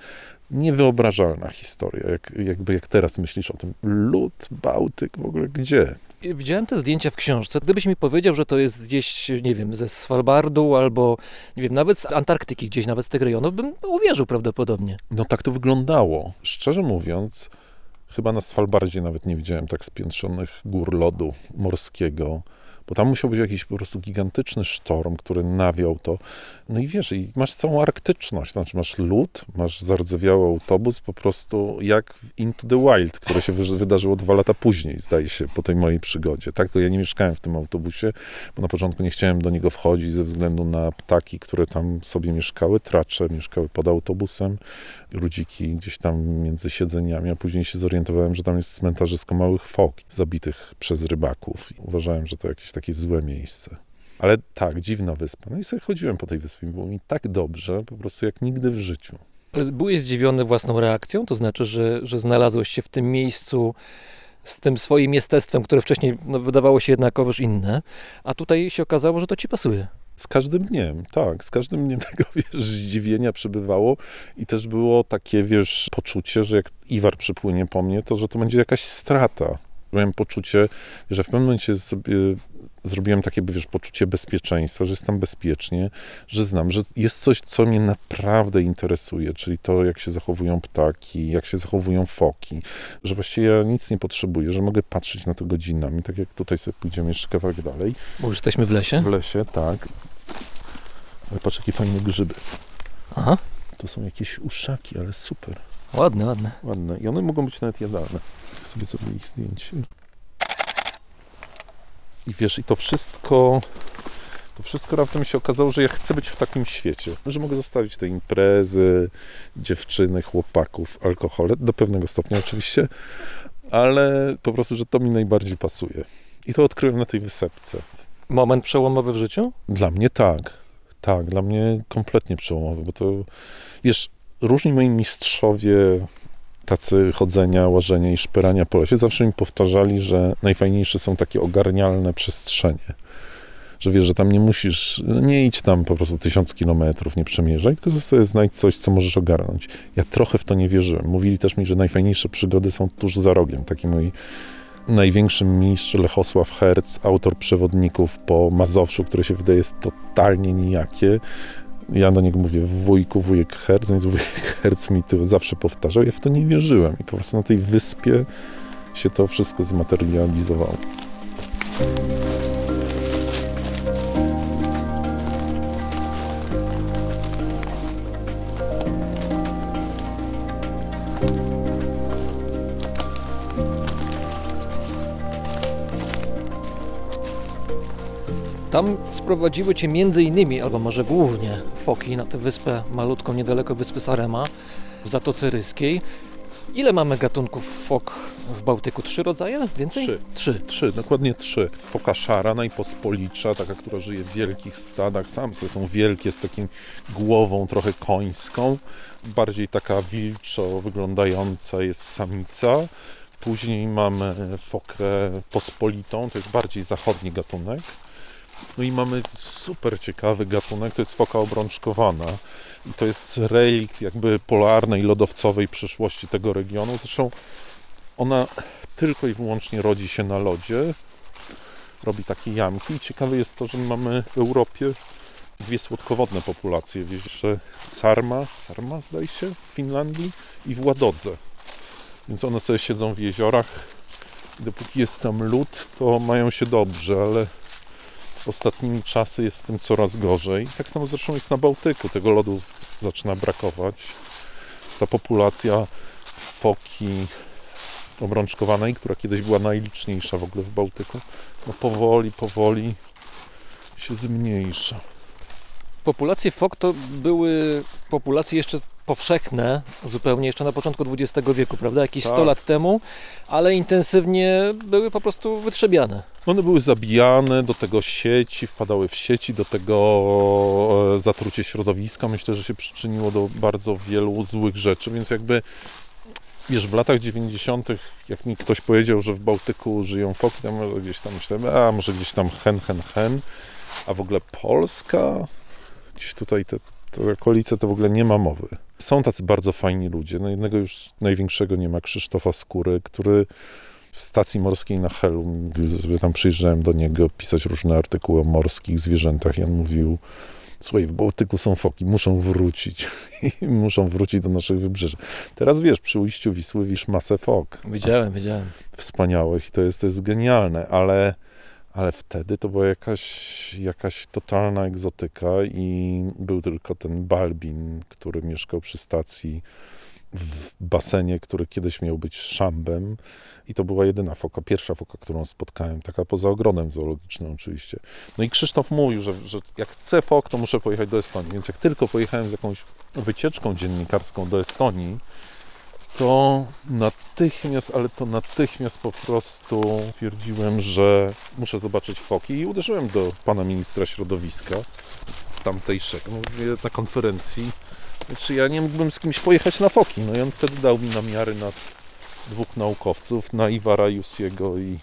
Niewyobrażalna historia, jak, jakby jak teraz myślisz o tym. Lód, Bałtyk, w ogóle gdzie? Widziałem te zdjęcia w książce. Gdybyś mi powiedział, że to jest gdzieś, nie wiem, ze Svalbardu albo, nie wiem, nawet z Antarktyki, gdzieś nawet z tych rejonów, bym uwierzył prawdopodobnie. No tak to wyglądało. Szczerze mówiąc, chyba na Svalbardzie nawet nie widziałem tak spiętrzonych gór lodu morskiego. Bo tam musiał być jakiś po prostu gigantyczny sztorm, który nawiał to. No i wiesz, i masz całą arktyczność, znaczy masz lód, masz zardzewiały autobus, po prostu jak w Into the Wild, które się wy- wydarzyło dwa lata później, zdaje się, po tej mojej przygodzie. Tak, to ja nie mieszkałem w tym autobusie, bo na początku nie chciałem do niego wchodzić ze względu na ptaki, które tam sobie mieszkały, tracze mieszkały pod autobusem, ludziki gdzieś tam między siedzeniami, a później się zorientowałem, że tam jest cmentarzysko małych fok zabitych przez rybaków. I uważałem, że to jakieś takie złe miejsce. Ale tak, dziwna wyspa. No i sobie chodziłem po tej wyspie było mi tak dobrze, po prostu jak nigdy w życiu. Byłeś zdziwiony własną reakcją? To znaczy, że, że znalazłeś się w tym miejscu z tym swoim jestestwem, które wcześniej no, wydawało się jednakowoż inne, a tutaj się okazało, że to ci pasuje. Z każdym dniem, tak, z każdym dniem tego, wiesz, zdziwienia przybywało i też było takie, wiesz, poczucie, że jak Iwar przypłynie po mnie, to że to będzie jakaś strata. Miałem poczucie, że w pewnym momencie sobie zrobiłem takie, wiesz, poczucie bezpieczeństwa, że jest tam bezpiecznie, że znam, że jest coś, co mnie naprawdę interesuje, czyli to, jak się zachowują ptaki, jak się zachowują foki, że właściwie ja nic nie potrzebuję, że mogę patrzeć na to godzinami, tak jak tutaj sobie pójdziemy jeszcze kawałek dalej. Bo już jesteśmy w lesie. W lesie, tak. Ale patrz, jakie fajne grzyby. Aha, To są jakieś uszaki, ale super. Ładne, ładne. Ładne. I one mogą być nawet jadalne. Ja sobie zrobię ich zdjęcie. I wiesz, i to wszystko... To wszystko raptem się okazało, że ja chcę być w takim świecie. Że mogę zostawić te imprezy, dziewczyny, chłopaków, alkohole, do pewnego stopnia oczywiście, ale po prostu, że to mi najbardziej pasuje. I to odkryłem na tej wysepce. Moment przełomowy w życiu? Dla mnie tak. Tak, dla mnie kompletnie przełomowy, bo to, wiesz, różni moi mistrzowie tacy chodzenia, łażenia i szperania po lesie zawsze mi powtarzali, że najfajniejsze są takie ogarnialne przestrzenie. Że wiesz, że tam nie musisz, nie idź tam po prostu tysiąc kilometrów, nie przemierzaj, tylko sobie znajdź coś, co możesz ogarnąć. Ja trochę w to nie wierzyłem. Mówili też mi, że najfajniejsze przygody są tuż za rogiem. Taki mój największy mistrz Lechosław Herc, autor przewodników po Mazowszu, które się wydaje jest totalnie nijakie. Ja do niego mówię wujku, wujek Herc, więc wujek Herc mi to zawsze powtarzał. Ja w to nie wierzyłem i po prostu na tej wyspie się to wszystko zmaterializowało. Tam sprowadziły cię między innymi, albo może głównie, foki na tę wyspę malutką niedaleko wyspy Sarema w Zatoce Ryskiej. Ile mamy gatunków fok w Bałtyku? Trzy rodzaje? Więcej? Trzy. Trzy. Trzy, dokładnie trzy. Foka szara, najpospolicza, taka, która żyje w wielkich stadach. Samce są wielkie, z takim głową trochę końską. Bardziej taka wilczo wyglądająca jest samica. Później mamy fokę pospolitą, to jest bardziej zachodni gatunek. No i mamy super ciekawy gatunek, to jest foka obrączkowana. I to jest relikt jakby polarnej, lodowcowej przyszłości tego regionu. Zresztą ona tylko i wyłącznie rodzi się na lodzie, robi takie jamki. I ciekawe jest to, że mamy w Europie dwie słodkowodne populacje. Wiesz, że Sarma, Sarma zdaje się, w Finlandii i w Ładodze. Więc one sobie siedzą w jeziorach dopóki jest tam lód, to mają się dobrze, ale ostatnimi czasy jest z tym coraz gorzej. Tak samo zresztą jest na Bałtyku, tego lodu zaczyna brakować. Ta populacja foki obrączkowanej, która kiedyś była najliczniejsza w ogóle w Bałtyku, no powoli, powoli się zmniejsza. Populacje fok to były populacje jeszcze powszechne, zupełnie jeszcze na początku XX wieku, prawda? Jakieś Tak. 100 lat temu, ale intensywnie były po prostu wytrzebiane. One były zabijane, do tego sieci, wpadały w sieci, do tego e, zatrucie środowiska. Myślę, że się przyczyniło do bardzo wielu złych rzeczy, więc jakby wiesz, w latach 90., jak mi ktoś powiedział, że w Bałtyku żyją foki, to może gdzieś tam myślałem, a może gdzieś tam hen, hen, hen, a w ogóle Polska, gdzieś tutaj te, te okolice to w ogóle nie ma mowy. Są tacy bardzo fajni ludzie. No jednego już największego nie ma, Krzysztofa Skóry, który w stacji morskiej na Helu, tam przyjeżdżałem do niego pisać różne artykuły o morskich zwierzętach i on mówił, słuchaj, w Bałtyku są foki, muszą wrócić muszą wrócić do naszych wybrzeży. Teraz wiesz, przy ujściu Wisły wisz masę fok Wiedziałem, wiedziałem. wspaniałych i to jest, to jest genialne, ale ale wtedy to była jakaś, jakaś totalna egzotyka i był tylko ten Balbin, który mieszkał przy stacji w basenie, który kiedyś miał być szambem i to była jedyna foka, pierwsza foka, którą spotkałem, taka poza ogrodem zoologicznym oczywiście. No i Krzysztof mówił, że, że jak chcę fok, to muszę pojechać do Estonii, więc jak tylko pojechałem z jakąś wycieczką dziennikarską do Estonii, to natychmiast, ale to natychmiast po prostu stwierdziłem, że muszę zobaczyć foki i uderzyłem do pana ministra środowiska tamtejszego mówię, na konferencji, czy ja nie mógłbym z kimś pojechać na foki. No i on wtedy dał mi namiary na dwóch naukowców, na Iwara Jusiego i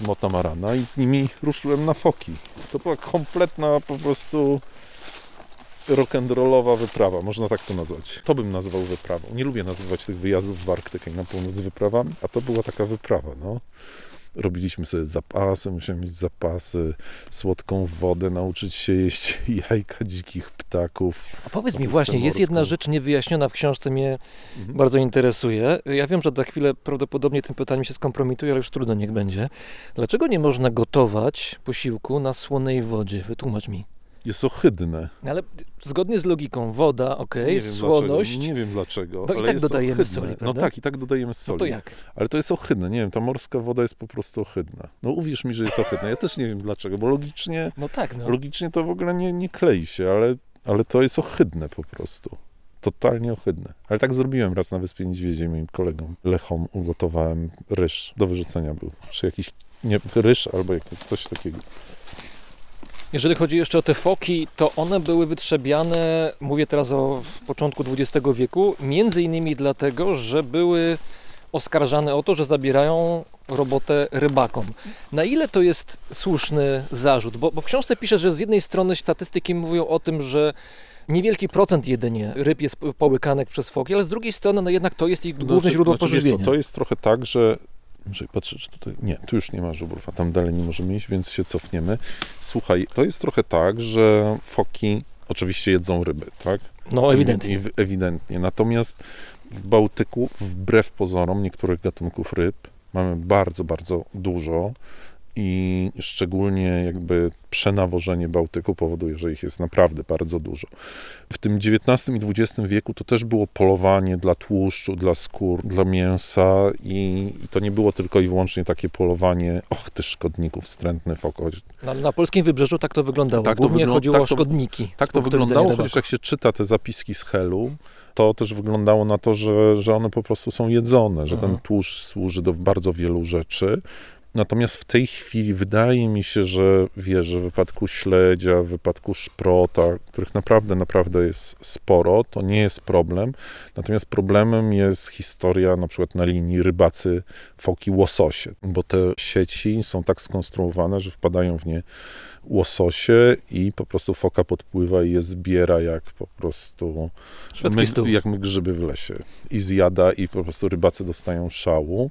Mota Marana i z nimi ruszyłem na foki. To była kompletna po prostu rock'n'rollowa wyprawa, można tak to nazwać. To bym nazwał wyprawą. Nie lubię nazywać tych wyjazdów w Arktykę i na północ wyprawami, a to była taka wyprawa, no. Robiliśmy sobie zapasy, musiałem mieć zapasy, słodką wodę, nauczyć się jeść jajka dzikich ptaków. A powiedz mi właśnie, jest jedna morską. rzecz niewyjaśniona w książce, mnie Mhm. bardzo interesuje. Ja wiem, że za chwilę prawdopodobnie tym pytaniem się skompromituje, ale już trudno niech będzie. Dlaczego nie można gotować posiłku na słonej wodzie? Wytłumacz mi. Jest ohydne. No Ale zgodnie z logiką, woda, okej, Nie słoność, Dlaczego. Nie wiem dlaczego. Bo i tak dodajemy ohydne. soli, No prawda? tak, i tak dodajemy no soli. to jak? Ale to jest ohydne. Nie wiem, ta morska woda jest po prostu ohydna. No uwierz mi, że jest ohydna. Ja też nie wiem dlaczego, bo logicznie, No tak, no. logicznie to w ogóle nie, nie klei się, ale, ale to jest ohydne po prostu. Totalnie ohydne. Ale tak zrobiłem raz na Wyspie Niedźwiedziej moim kolegom Lechom. Ugotowałem ryż. Do wyrzucenia był. Czy jakiś, nie, ryż albo jakieś, coś takiego. Jeżeli chodzi jeszcze o te foki, to one były wytrzebiane, mówię teraz o początku XX wieku, między innymi dlatego, że były oskarżane o to, że zabierają robotę rybakom. Na ile to jest słuszny zarzut? Bo, bo w książce pisze, że z jednej strony statystyki mówią o tym, że niewielki procent jedynie ryb jest połykanek przez foki, ale z drugiej strony no jednak to jest ich główne Znaczy- źródło znaczy, pożywienia. To jest trochę tak, że Muszę patrzeć, czy tutaj. Nie, tu już nie ma żubrów, a tam dalej nie możemy iść, więc się cofniemy. Słuchaj, to jest trochę tak, że foki oczywiście jedzą ryby, tak? No ewidentnie. Ewidentnie. Natomiast w Bałtyku, wbrew pozorom niektórych gatunków ryb, mamy bardzo, bardzo dużo i szczególnie jakby przenawożenie Bałtyku powoduje, że ich jest naprawdę bardzo dużo. W tym XIX i XX wieku to też było polowanie dla tłuszczu, dla skór, dla mięsa i, i to nie było tylko i wyłącznie takie polowanie, och ty szkodników, wstrętny fok. Na, na polskim wybrzeżu tak to wyglądało. Tak to Głównie wyglą- chodziło tak o to- szkodniki. Tak to wyglądało, chociaż jak się czyta te zapiski z Helu, to też wyglądało na to, że, że one po prostu są jedzone, że Mhm. ten tłuszcz służy do bardzo wielu rzeczy. Natomiast w tej chwili wydaje mi się, że wiesz, że w wypadku śledzia, w wypadku szprota, których naprawdę, naprawdę jest sporo, to nie jest problem. Natomiast problemem jest historia na przykład na linii rybacy foki łososie, bo te sieci są tak skonstruowane, że wpadają w nie łososie i po prostu foka podpływa i je zbiera jak po prostu my, jak my grzyby w lesie i zjada i po prostu rybacy dostają szału.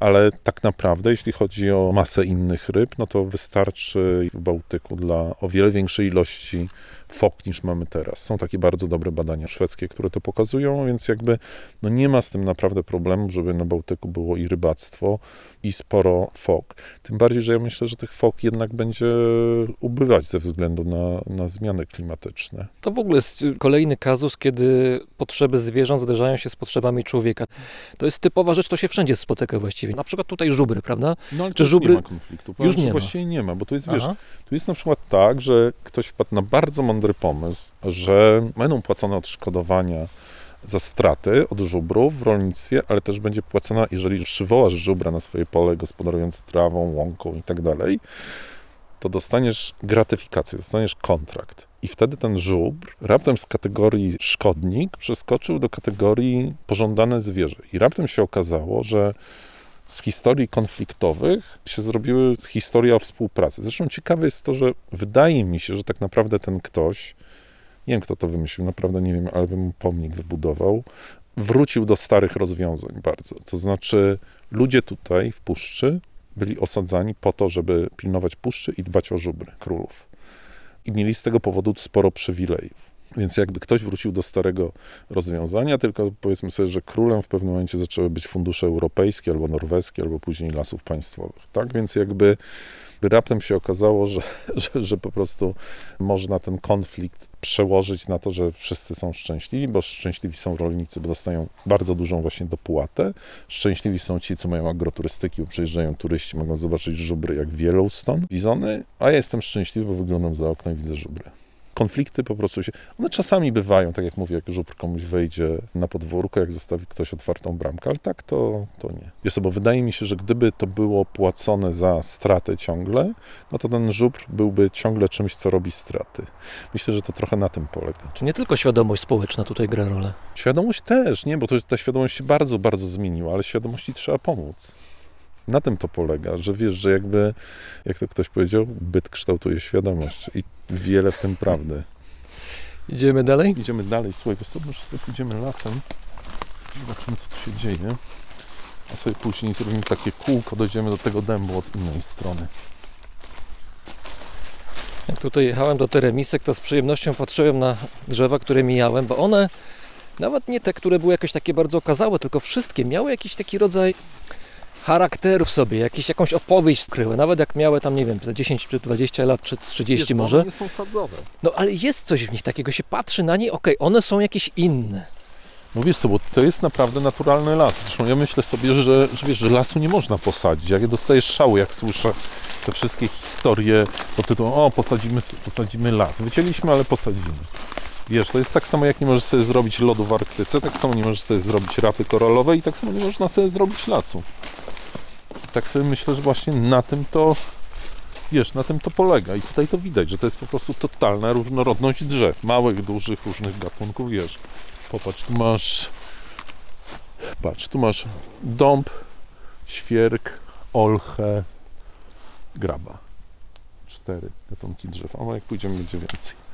Ale tak naprawdę, jeśli chodzi o masę innych ryb, no to wystarczy w Bałtyku dla o wiele większej ilości fok niż mamy teraz. Są takie bardzo dobre badania szwedzkie, które to pokazują, więc jakby no nie ma z tym naprawdę problemu, żeby na Bałtyku było i rybactwo, i sporo fok. Tym bardziej, że ja myślę, że tych fok jednak będzie ubywać ze względu na, na zmiany klimatyczne. To w ogóle jest kolejny kazus, kiedy potrzeby zwierząt zderzają się z potrzebami człowieka. To jest typowa rzecz, to się wszędzie spotyka właściwie. Na przykład tutaj żubry, prawda? No ale Czy żubry- nie ma konfliktu? Już nie ma. Właściwie nie ma, bo to jest, wiesz, Aha. tu jest na przykład tak, że ktoś wpadł na bardzo mądry pomysł, że będą płacone odszkodowania za straty od żubrów w rolnictwie, ale też będzie płacona, jeżeli przywołasz żubra na swoje pole, gospodarując trawą, łąką i tak dalej, to dostaniesz gratyfikację, dostaniesz kontrakt. I wtedy ten żubr raptem z kategorii szkodnik przeskoczył do kategorii pożądane zwierzę. I raptem się okazało, że z historii konfliktowych się zrobiły historia współpracy. Zresztą ciekawe jest to, że wydaje mi się, że tak naprawdę ten ktoś, nie wiem kto to wymyślił, naprawdę nie wiem, ale bym pomnik wybudował, wrócił do starych rozwiązań bardzo. To znaczy ludzie tutaj w puszczy byli osadzani po to, żeby pilnować puszczy i dbać o żubry królów. I mieli z tego powodu sporo przywilejów. Więc jakby ktoś wrócił do starego rozwiązania, tylko powiedzmy sobie, że królem w pewnym momencie zaczęły być fundusze europejskie albo norweskie, albo później lasów państwowych. Tak więc jakby By raptem się okazało, że, że, że po prostu można ten konflikt przełożyć na to, że wszyscy są szczęśliwi, bo szczęśliwi są rolnicy, bo dostają bardzo dużą właśnie dopłatę. Szczęśliwi są ci, co mają agroturystyki, bo przyjeżdżają turyści, mogą zobaczyć żubry jak Yellowstone, bizony, a ja jestem szczęśliwy, bo wyglądam za okno i widzę żubry konflikty po prostu się. One czasami bywają, tak jak mówię, jak żubr komuś wejdzie na podwórko, jak zostawi ktoś otwartą bramkę, ale tak to, to nie. Co, bo wydaje mi się, że gdyby to było płacone za stratę ciągle, no to ten żubr byłby ciągle czymś, co robi straty. Myślę, że to trochę na tym polega. Czy nie tylko świadomość społeczna tutaj gra rolę? Świadomość też, nie, bo to, ta świadomość się bardzo, bardzo zmieniła, ale świadomości trzeba pomóc. Na tym to polega, że wiesz, że jakby, jak to ktoś powiedział, byt kształtuje świadomość i wiele w tym prawdy. Idziemy dalej? Idziemy dalej, słuchaj, wiesz co, sobie pójdziemy lasem, zobaczymy, co tu się dzieje, a sobie później zrobimy takie kółko, dojdziemy do tego dębu od innej strony. Jak tutaj jechałem do Teremisek, to z przyjemnością patrzyłem na drzewa, które mijałem, bo one, nawet nie te, które były jakieś takie bardzo okazałe, tylko wszystkie miały jakiś taki rodzaj charakteru w sobie, jakiś, jakąś opowieść skryły. Nawet jak miały tam, nie wiem, te 10 czy 20 lat, czy 30 Wiesz, może. One nie są sadzowe. No ale jest coś w nich takiego, się patrzy na nie, okej, one są jakieś inne. No wiesz co, bo to jest naprawdę naturalny las. Zresztą ja myślę sobie, że, że wiesz, że lasu nie można posadzić. Jak ja dostaję szału, jak słyszę te wszystkie historie pod tytułem o, posadzimy, posadzimy las. Wycięliśmy, ale posadzimy. Wiesz, to jest tak samo, jak nie możesz sobie zrobić lodu w Arktyce, tak samo nie możesz sobie zrobić rafy koralowej i tak samo nie można sobie zrobić lasu. I tak sobie myślę, że właśnie na tym to, wiesz, na tym to polega. I tutaj to widać, że to jest po prostu totalna różnorodność drzew. Małych, dużych, różnych gatunków, wiesz. Popatrz, tu masz. Patrz, tu masz dąb, świerk, olchę, graba. Cztery gatunki drzew. A jak pójdziemy, będzie więcej.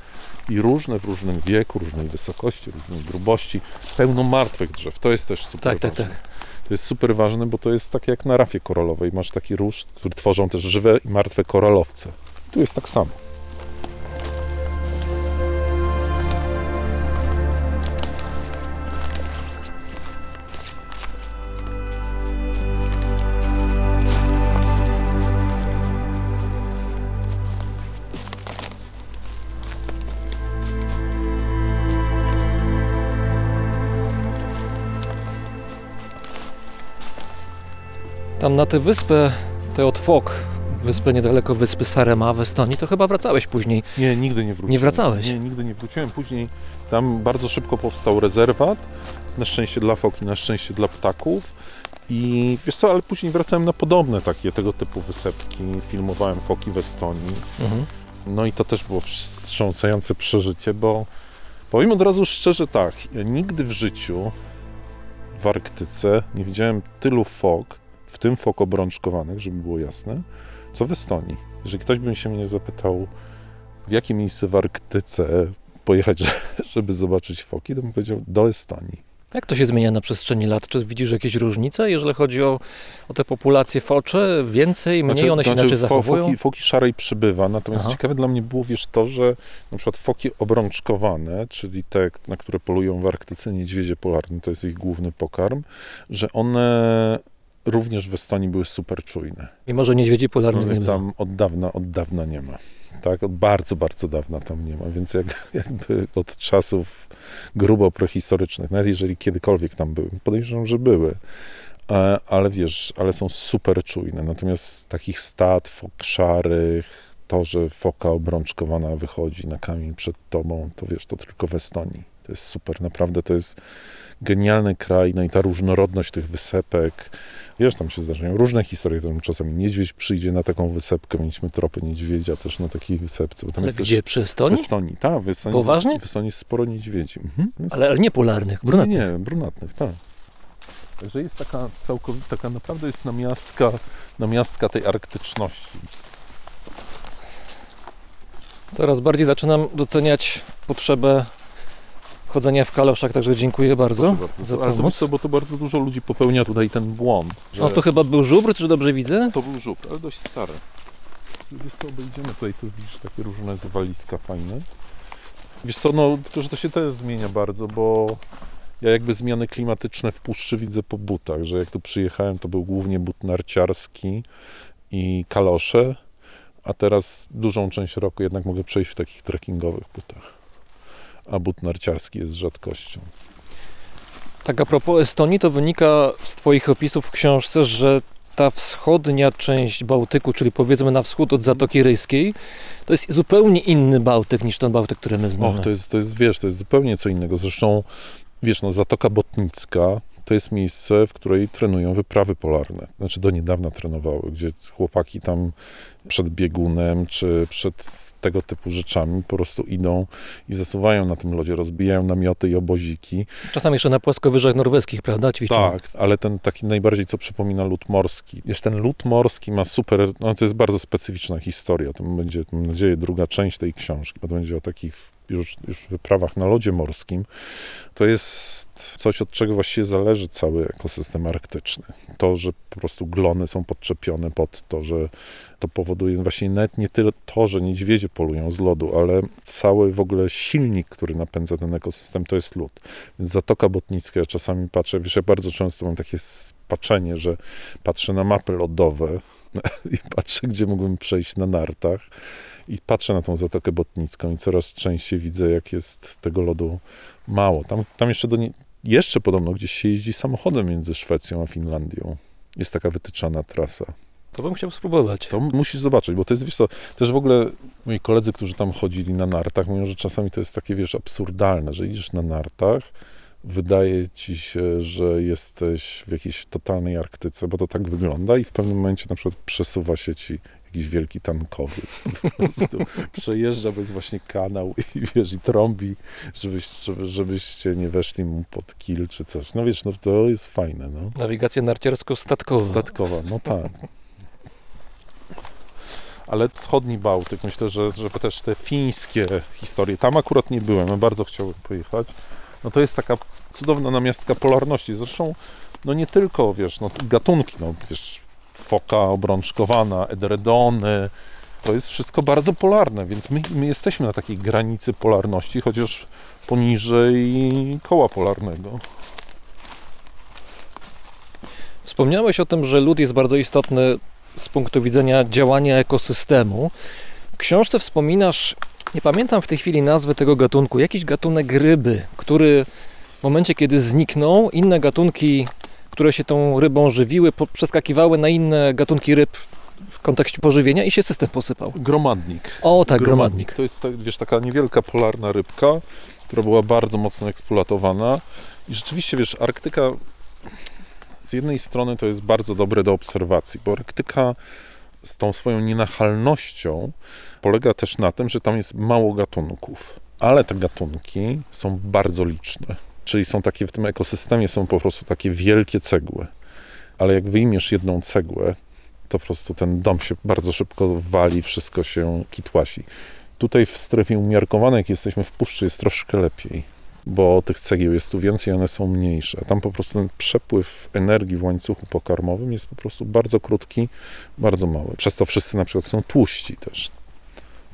I różne w różnym wieku, różnej wysokości, różnej grubości. Pełno martwych drzew. To jest też super Tak, tak, ważne. tak. To jest super ważne, bo to jest tak jak na rafie koralowej. Masz taki ruszt, który tworzą też żywe i martwe koralowce. Tu jest tak samo. Tam na tę wyspę, tę od Fok, wyspę niedaleko wyspy Sarema w Estonii, to chyba wracałeś później. Nie, nigdy nie wróciłem. Nie wracałeś? Nie, nigdy nie wróciłem. Później tam bardzo szybko powstał rezerwat. Na szczęście dla foki, na szczęście dla ptaków. I wiesz co, ale później wracałem na podobne takie tego typu wysepki. Filmowałem foki w Estonii. Mhm. No i to też było wstrząsające przeżycie, bo powiem od razu szczerze tak, ja nigdy w życiu w Arktyce nie widziałem tylu fok, w tym fok obrączkowanych, żeby było jasne, co w Estonii. Jeżeli ktoś by się mnie zapytał, w jakie miejsce w Arktyce pojechać, żeby zobaczyć foki, to bym powiedział do Estonii. Jak to się zmienia na przestrzeni lat? Czy widzisz jakieś różnice, jeżeli chodzi o, o te populacje focze? Więcej, mniej, one się inaczej Znaczy, fo- zachowują? Foki, foki szarej przybywa, natomiast Aha. ciekawe dla mnie było, wiesz, to, że na przykład foki obrączkowane, czyli te, na które polują w Arktyce niedźwiedzie polarne, to jest ich główny pokarm, że one również w Estonii były super czujne. Mimo, że niedźwiedzi polarnych nie No, było. tam od dawna, od dawna nie ma. Tak, od bardzo, bardzo dawna tam nie ma, więc jak, jakby od czasów grubo prehistorycznych, nawet jeżeli kiedykolwiek tam były, podejrzewam, że były, E, ale wiesz, ale są super czujne. Natomiast takich stad fok szarych, to, że foka obrączkowana wychodzi na kamień przed tobą, to wiesz, to tylko w Estonii. To jest super, naprawdę to jest genialny kraj, no i ta różnorodność tych wysepek, wiesz, tam się zdarzają różne historie, tam czasami niedźwiedź przyjdzie na taką wysepkę, mieliśmy tropy niedźwiedzia też na takiej wysepce. Bo tam Ale jest gdzie? Przy w Estonii? Estonii, tak, w Estonii, Poważnie? w Estonii jest sporo niedźwiedzi. Mhm. Jest- Ale, ale nie polarnych, brunatnych. nie, nie, brunatnych, tak. Także jest taka całkowita, taka naprawdę jest namiastka, namiastka tej arktyczności. Coraz bardziej zaczynam doceniać potrzebę chodzenia w kaloszach, także dziękuję bardzo, bardzo. za Ale to, pomoc. bo to bardzo dużo ludzi popełnia tutaj ten błąd. Że No to chyba był żubr, czy dobrze widzę? to był żuk, ale dość stary. Wiesz co, obejdziemy tutaj, tu widzisz takie różne zwaliska fajne. Wiesz co, no tylko, że to się też zmienia bardzo, bo ja jakby zmiany klimatyczne w puszczy widzę po butach, że jak tu przyjechałem, to był głównie but narciarski i kalosze. a teraz dużą część roku jednak mogę przejść w takich trekkingowych butach. A but narciarski jest rzadkością. Tak a propos Estonii, to wynika z Twoich opisów w książce, że ta wschodnia część Bałtyku, czyli powiedzmy na wschód od Zatoki Ryjskiej, to jest zupełnie inny Bałtyk niż ten Bałtyk, który my znamy. Och, to jest, to jest, wiesz, to jest zupełnie co innego. Zresztą, wiesz, no, Zatoka Botnicka to jest miejsce, w której trenują wyprawy polarne. Znaczy do niedawna trenowały, gdzie chłopaki tam przed biegunem czy przed tego typu rzeczami po prostu idą i zasuwają na tym lodzie, rozbijają namioty i oboziki. Czasami jeszcze na płaskowyżach norweskich, prawda? Ćwiczą. Tak, ale ten taki najbardziej, co przypomina lód morski. Wiesz, ten lód morski ma super, no to jest bardzo specyficzna historia. To będzie, mam nadzieję, druga część tej książki, bo to będzie o takich już, już wyprawach na lodzie morskim. To jest coś, od czego właściwie zależy cały ekosystem arktyczny. To, że po prostu glony są podczepione pod to, że to powoduje właśnie nawet nie tyle to, że niedźwiedzie polują z lodu, ale cały w ogóle silnik, który napędza ten ekosystem, to jest lód. Więc Zatoka Botnicka, ja czasami patrzę, wiesz, ja bardzo często mam takie spaczenie, że patrzę na mapy lodowe i patrzę, gdzie mógłbym przejść na nartach i patrzę na tą Zatokę Botnicką i coraz częściej widzę, jak jest tego lodu mało. Tam, tam jeszcze, do nie, jeszcze podobno gdzieś się jeździ samochodem między Szwecją a Finlandią. Jest taka wytyczana trasa. To bym chciał spróbować. To musisz zobaczyć, bo to jest, wiesz co, też w ogóle moi koledzy, którzy tam chodzili na nartach, mówią, że czasami to jest takie, wiesz, absurdalne, że idziesz na nartach, wydaje ci się, że jesteś w jakiejś totalnej Arktyce, bo to tak wygląda i w pewnym momencie na przykład przesuwa się ci jakiś wielki tankowiec po prostu przejeżdża, bo jest właśnie kanał i wiesz, i trąbi, żebyś, żeby, żebyście nie weszli mu pod kil czy coś. No wiesz, no to jest fajne, no. Nawigacja narciarsko-statkowa. Statkowa, no tak. Ale wschodni Bałtyk, myślę, że, że też te fińskie historie, tam akurat nie byłem, bardzo chciałbym pojechać. No to jest taka cudowna namiastka polarności. Zresztą, no nie tylko, wiesz, no gatunki, no wiesz, foka obrączkowana, edredony, to jest wszystko bardzo polarne, więc my, my jesteśmy na takiej granicy polarności, chociaż poniżej koła polarnego. Wspomniałeś o tym, że lód jest bardzo istotny z punktu widzenia działania ekosystemu. W książce wspominasz, nie pamiętam w tej chwili nazwy tego gatunku, jakiś gatunek ryby, który w momencie, kiedy zniknął, inne gatunki, które się tą rybą żywiły, przeskakiwały na inne gatunki ryb w kontekście pożywienia i się system posypał. Gromadnik. O tak, gromadnik. To jest, tak, wiesz, taka niewielka polarna rybka, która była bardzo mocno eksploatowana. I rzeczywiście, wiesz, Arktyka z jednej strony to jest bardzo dobre do obserwacji, bo Arktyka z tą swoją nienachalnością polega też na tym, że tam jest mało gatunków, ale te gatunki są bardzo liczne. Czyli są takie w tym ekosystemie są po prostu takie wielkie cegły. Ale jak wyjmiesz jedną cegłę, to po prostu ten dom się bardzo szybko wali, wszystko się kitłasi. Tutaj w strefie umiarkowanej, jak jesteśmy w puszczy, jest troszkę lepiej, bo tych cegieł jest tu więcej, one są mniejsze. A tam po prostu ten przepływ energii w łańcuchu pokarmowym jest po prostu bardzo krótki, bardzo mały. Przez to wszyscy na przykład są tłuści też.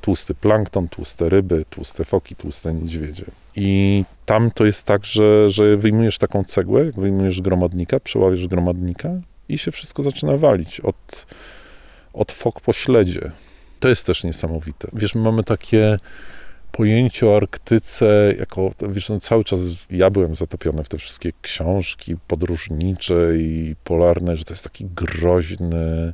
Tłusty plankton, tłuste ryby, tłuste foki, tłuste niedźwiedzie. I tam to jest tak, że, że wyjmujesz taką cegłę, jak wyjmujesz gromadnika, przeławiesz gromadnika i się wszystko zaczyna walić od, od fok po śledzie. To jest też niesamowite. Wiesz, my mamy takie pojęcie o Arktyce jako, wiesz, no cały czas ja byłem zatopiony w te wszystkie książki podróżnicze i polarne, że to jest taki groźny,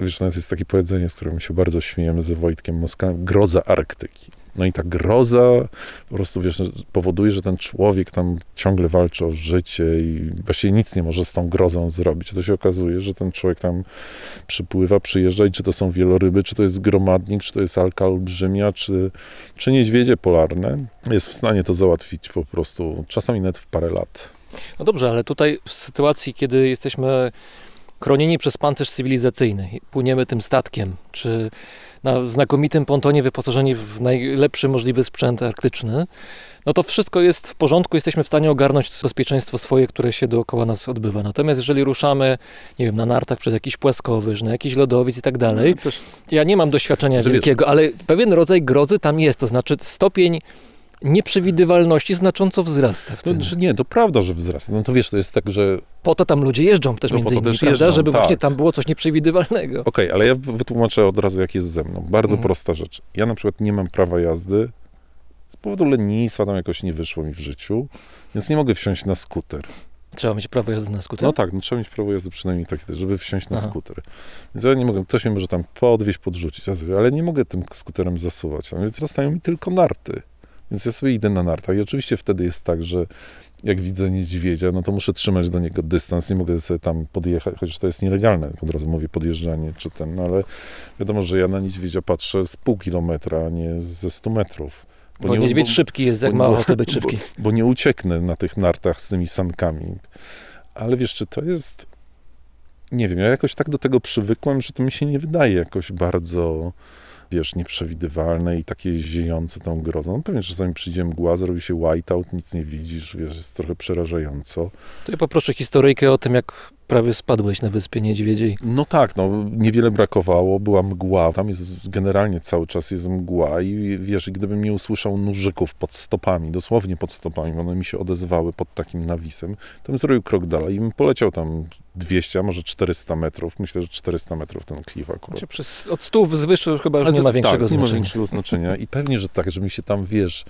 wiesz, nawet jest takie powiedzenie, z którym się bardzo śmiejemy ze Wojtkiem Moskanem, groza Arktyki. No i ta groza po prostu, wiesz, powoduje, że ten człowiek tam ciągle walczy o życie i właściwie nic nie może z tą grozą zrobić. To się okazuje, że ten człowiek tam przypływa, przyjeżdża i czy to są wieloryby, czy to jest gromadnik, czy to jest alka olbrzymia, czy, czy niedźwiedzie polarne, jest w stanie to załatwić po prostu czasami nawet w parę lat. No dobrze, ale tutaj w sytuacji, kiedy jesteśmy chronieni przez pancerz cywilizacyjny, płyniemy tym statkiem, czy na znakomitym pontonie wyposażeni w najlepszy możliwy sprzęt arktyczny, no to wszystko jest w porządku, jesteśmy w stanie ogarnąć bezpieczeństwo swoje, które się dookoła nas odbywa. Natomiast jeżeli ruszamy, nie wiem, na nartach przez jakiś płaskowyż, na jakiś lodowiec i tak dalej, Też ja nie mam doświadczenia wielkiego, ale pewien rodzaj grozy tam jest, to znaczy stopień nieprzewidywalności znacząco wzrasta To, wtedy. że nie, to prawda, że wzrasta. No to wiesz, to jest tak, że Po to tam ludzie jeżdżą też No, między innymi, prawda? jeżdżą, Żeby tak. właśnie tam było coś nieprzewidywalnego. Okej, ale ja wytłumaczę od razu, jak jest ze mną. Bardzo Mhm. prosta rzecz. Ja na przykład nie mam prawa jazdy z powodu lenistwa, tam jakoś nie wyszło mi w życiu, więc nie mogę wsiąść na skuter. Trzeba mieć prawo jazdy na skuter? No tak, no trzeba mieć prawo jazdy przynajmniej takie, żeby wsiąść na Aha. skuter. Więc ja nie mogę, ktoś mnie może tam podwieźć, podrzucić, ale nie mogę tym skuterem zasuwać, no więc zostają mi tylko narty. Więc ja sobie idę na nartach i oczywiście wtedy jest tak, że jak widzę niedźwiedzia, no to muszę trzymać do niego dystans, nie mogę sobie tam podjechać, chociaż to jest nielegalne, od razu mówię podjeżdżanie czy ten, no ale wiadomo, że ja na niedźwiedzia patrzę z pół kilometra, a nie ze 100 metrów. Bo nie- niedźwiedź bo- szybki jest, jak bo- ma bo- ochotę być szybki. Bo, bo nie ucieknę na tych nartach z tymi sankami. Ale wiesz, czy to jest. Nie wiem, ja jakoś tak do tego przywykłem, że to mi się nie wydaje jakoś bardzo, wiesz, nieprzewidywalne i takie ziejące tą grozą. No pewnie czasami przyjdzie mgła, zrobi się whiteout, nic nie widzisz, wiesz, jest trochę przerażająco. To ja poproszę historyjkę o tym, jak prawie spadłeś na wyspie niedźwiedziej. No tak, no niewiele brakowało, była mgła, tam jest generalnie cały czas jest mgła i wiesz, gdybym nie usłyszał nużyków pod stopami, dosłownie pod stopami, one mi się odezwały pod takim nawisem, to bym zrobił krok dalej i bym poleciał tam 200, a może 400 metrów, myślę, że 400 metrów ten klif akurat. Znaczy, przez, od stów wzwyż chyba już Ale nie ma tak, większego nie ma znaczenia. większego znaczenia i pewnie, że tak, że mi się tam, wiesz,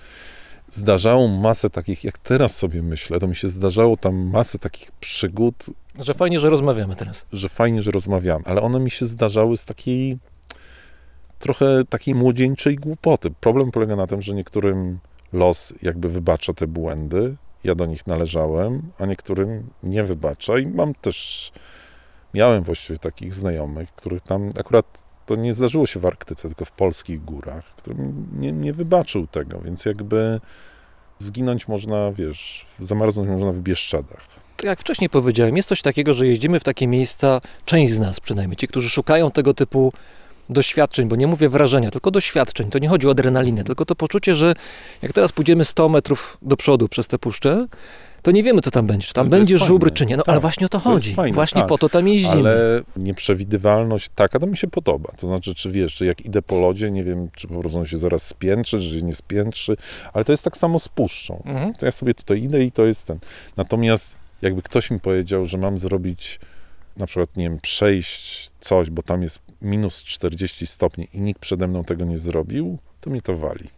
zdarzało masę takich, jak teraz sobie myślę, to mi się zdarzało tam masę takich przygód, Że fajnie, że rozmawiamy teraz. że fajnie, że rozmawiamy, ale one mi się zdarzały z takiej trochę takiej młodzieńczej głupoty. Problem polega na tym, że niektórym los jakby wybacza te błędy, ja do nich należałem, a niektórym nie wybacza i mam też, miałem właściwie takich znajomych, których tam akurat to nie zdarzyło się w Arktyce, tylko w polskich górach, którym nie, nie wybaczył tego, więc jakby zginąć można, wiesz, zamarznąć można w Bieszczadach. Jak wcześniej powiedziałem, jest coś takiego, że jeździmy w takie miejsca, część z nas przynajmniej, ci, którzy szukają tego typu doświadczeń, bo nie mówię wrażenia, tylko doświadczeń. To nie chodzi o adrenalinę, tylko to poczucie, że jak teraz pójdziemy 100 metrów do przodu przez tę puszczę, to nie wiemy, co tam będzie. Czy tam to będzie żubr, czy nie. No Tak, ale właśnie o to to chodzi. fajne, właśnie tak. po to tam jeździmy. Ale nieprzewidywalność taka, to mi się podoba. To znaczy, czy wiesz, że jak idę po lodzie, nie wiem, czy po prostu on się zaraz spiętrzy, czy się nie spiętrzy, ale to jest tak samo z puszczą. Mhm. To ja sobie tutaj idę i to jest ten. Natomiast jakby ktoś mi powiedział, że mam zrobić na przykład, nie wiem, przejść coś, bo tam jest minus 40 stopni i nikt przede mną tego nie zrobił, to mnie to wali.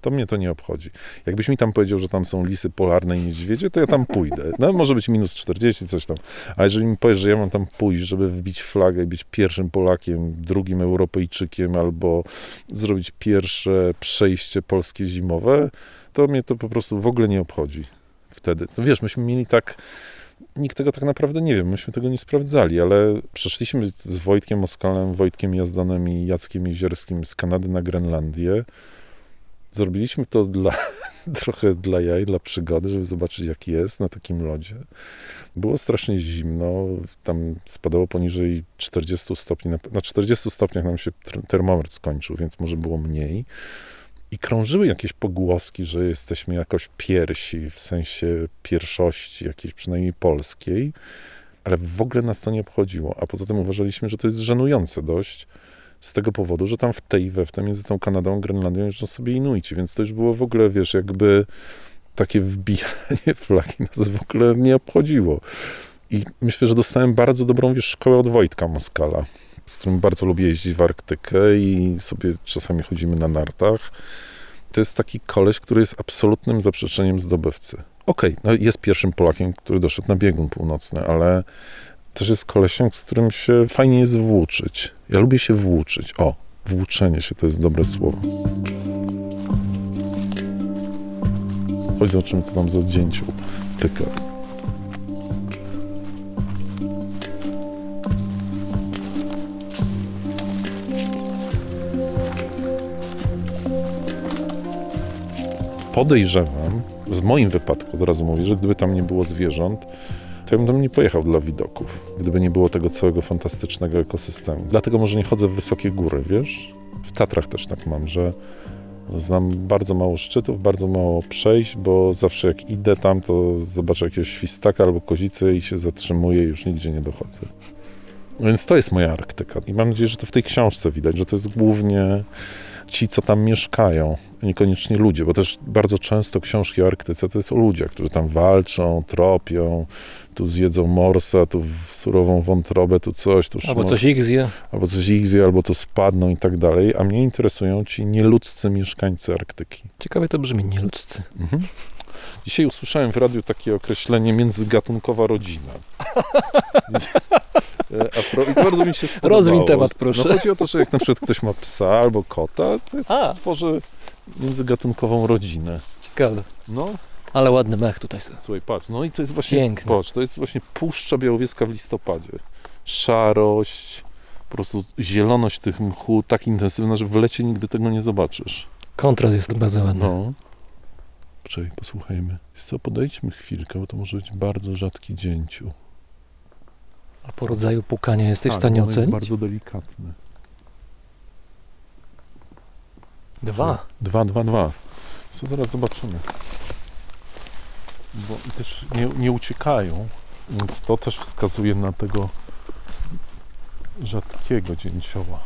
To mnie to nie obchodzi. Jakbyś mi tam powiedział, że tam są lisy polarne i niedźwiedzie, to ja tam pójdę. No, może być minus 40, coś tam. Ale jeżeli mi powiesz, że ja mam tam pójść, żeby wbić flagę i być pierwszym Polakiem, drugim Europejczykiem, albo zrobić pierwsze przejście polskie zimowe, to mnie to po prostu w ogóle nie obchodzi wtedy. No wiesz, myśmy mieli tak, nikt tego tak naprawdę nie wie, myśmy tego nie sprawdzali, ale przeszliśmy z Wojtkiem Moskalem, Wojtkiem Jazdanem i Jackiem Jezierskim z Kanady na Grenlandię. Zrobiliśmy to dla, trochę dla jaj, dla przygody, żeby zobaczyć, jak jest na takim lodzie. Było strasznie zimno, tam spadało poniżej 40 stopni. Na, na 40 stopniach nam się ter- termometr skończył, więc może było mniej. I krążyły jakieś pogłoski, że jesteśmy jakoś piersi, w sensie pierwszości jakiejś przynajmniej polskiej, ale w ogóle nas to nie obchodziło. A poza tym uważaliśmy, że to jest żenujące dość, z tego powodu, że tam w tej we w tym między tą Kanadą a Grenlandią jeżdżą sobie Inuici, więc to już było w ogóle, wiesz, jakby takie wbijanie flagi nas w ogóle nie obchodziło. I myślę, że dostałem bardzo dobrą, wiesz, szkołę od Wojtka Moskala, z którym bardzo lubię jeździć w Arktykę i sobie czasami chodzimy na nartach. To jest taki koleś, który jest absolutnym zaprzeczeniem zdobywcy. Okej, no jest pierwszym Polakiem, który doszedł na biegun północny, ale też jest kolesiem, z którym się fajnie jest włóczyć. Ja lubię się włóczyć. O, włóczenie się to jest dobre słowo. Chodź zobaczymy, co tam za oddzięciu pyka. Podejrzewam, w moim wypadku od razu mówię, że gdyby tam nie było zwierząt, to ja bym tam nie pojechał dla widoków, gdyby nie było tego całego fantastycznego ekosystemu. Dlatego może nie chodzę w wysokie góry, wiesz? W Tatrach też tak mam, że znam bardzo mało szczytów, bardzo mało przejść, bo zawsze jak idę tam, to zobaczę jakiegoś świstaka albo kozicę i się zatrzymuję i już nigdzie nie dochodzę. Więc to jest moja Arktyka i mam nadzieję, że to w tej książce widać, że to jest głównie ci, co tam mieszkają, a niekoniecznie ludzie, bo też bardzo często książki o Arktyce to jest o ludziach, którzy tam walczą, tropią, tu zjedzą morsa, tu surową wątrobę, tu coś, tu Albo coś ich zje. albo coś ich zje, albo to spadną i tak dalej, a mnie interesują ci nieludzcy mieszkańcy Arktyki. Ciekawie to brzmi, nieludzcy. Mhm. Dzisiaj usłyszałem w radiu takie określenie międzygatunkowa rodzina. E, A pro, bardzo mi się spodobało. Rozwiń temat, proszę. No chodzi o to, że jak na przykład ktoś ma psa albo kota, to jest, A. tworzy międzygatunkową rodzinę. Ciekawe. No, Ale ładny mech tutaj. słuchaj, patrz, no i to jest właśnie, Piękne. patrz, to jest właśnie Puszcza Białowieska w listopadzie. Szarość, po prostu zieloność tych mchu tak intensywna, że w lecie nigdy tego nie zobaczysz. Kontrast jest bardzo ładny. No. Czekaj, posłuchajmy. Wiesz co, podejdźmy chwilkę, bo to może być bardzo rzadki dzięciu. A po rodzaju pukania jesteś w Tak, stanie ono jest ocenić? bardzo delikatne. Dwa. Dwa, dwa, dwa. Co zaraz zobaczymy. Bo też nie, nie uciekają, więc to też wskazuje na tego rzadkiego dzięcioła.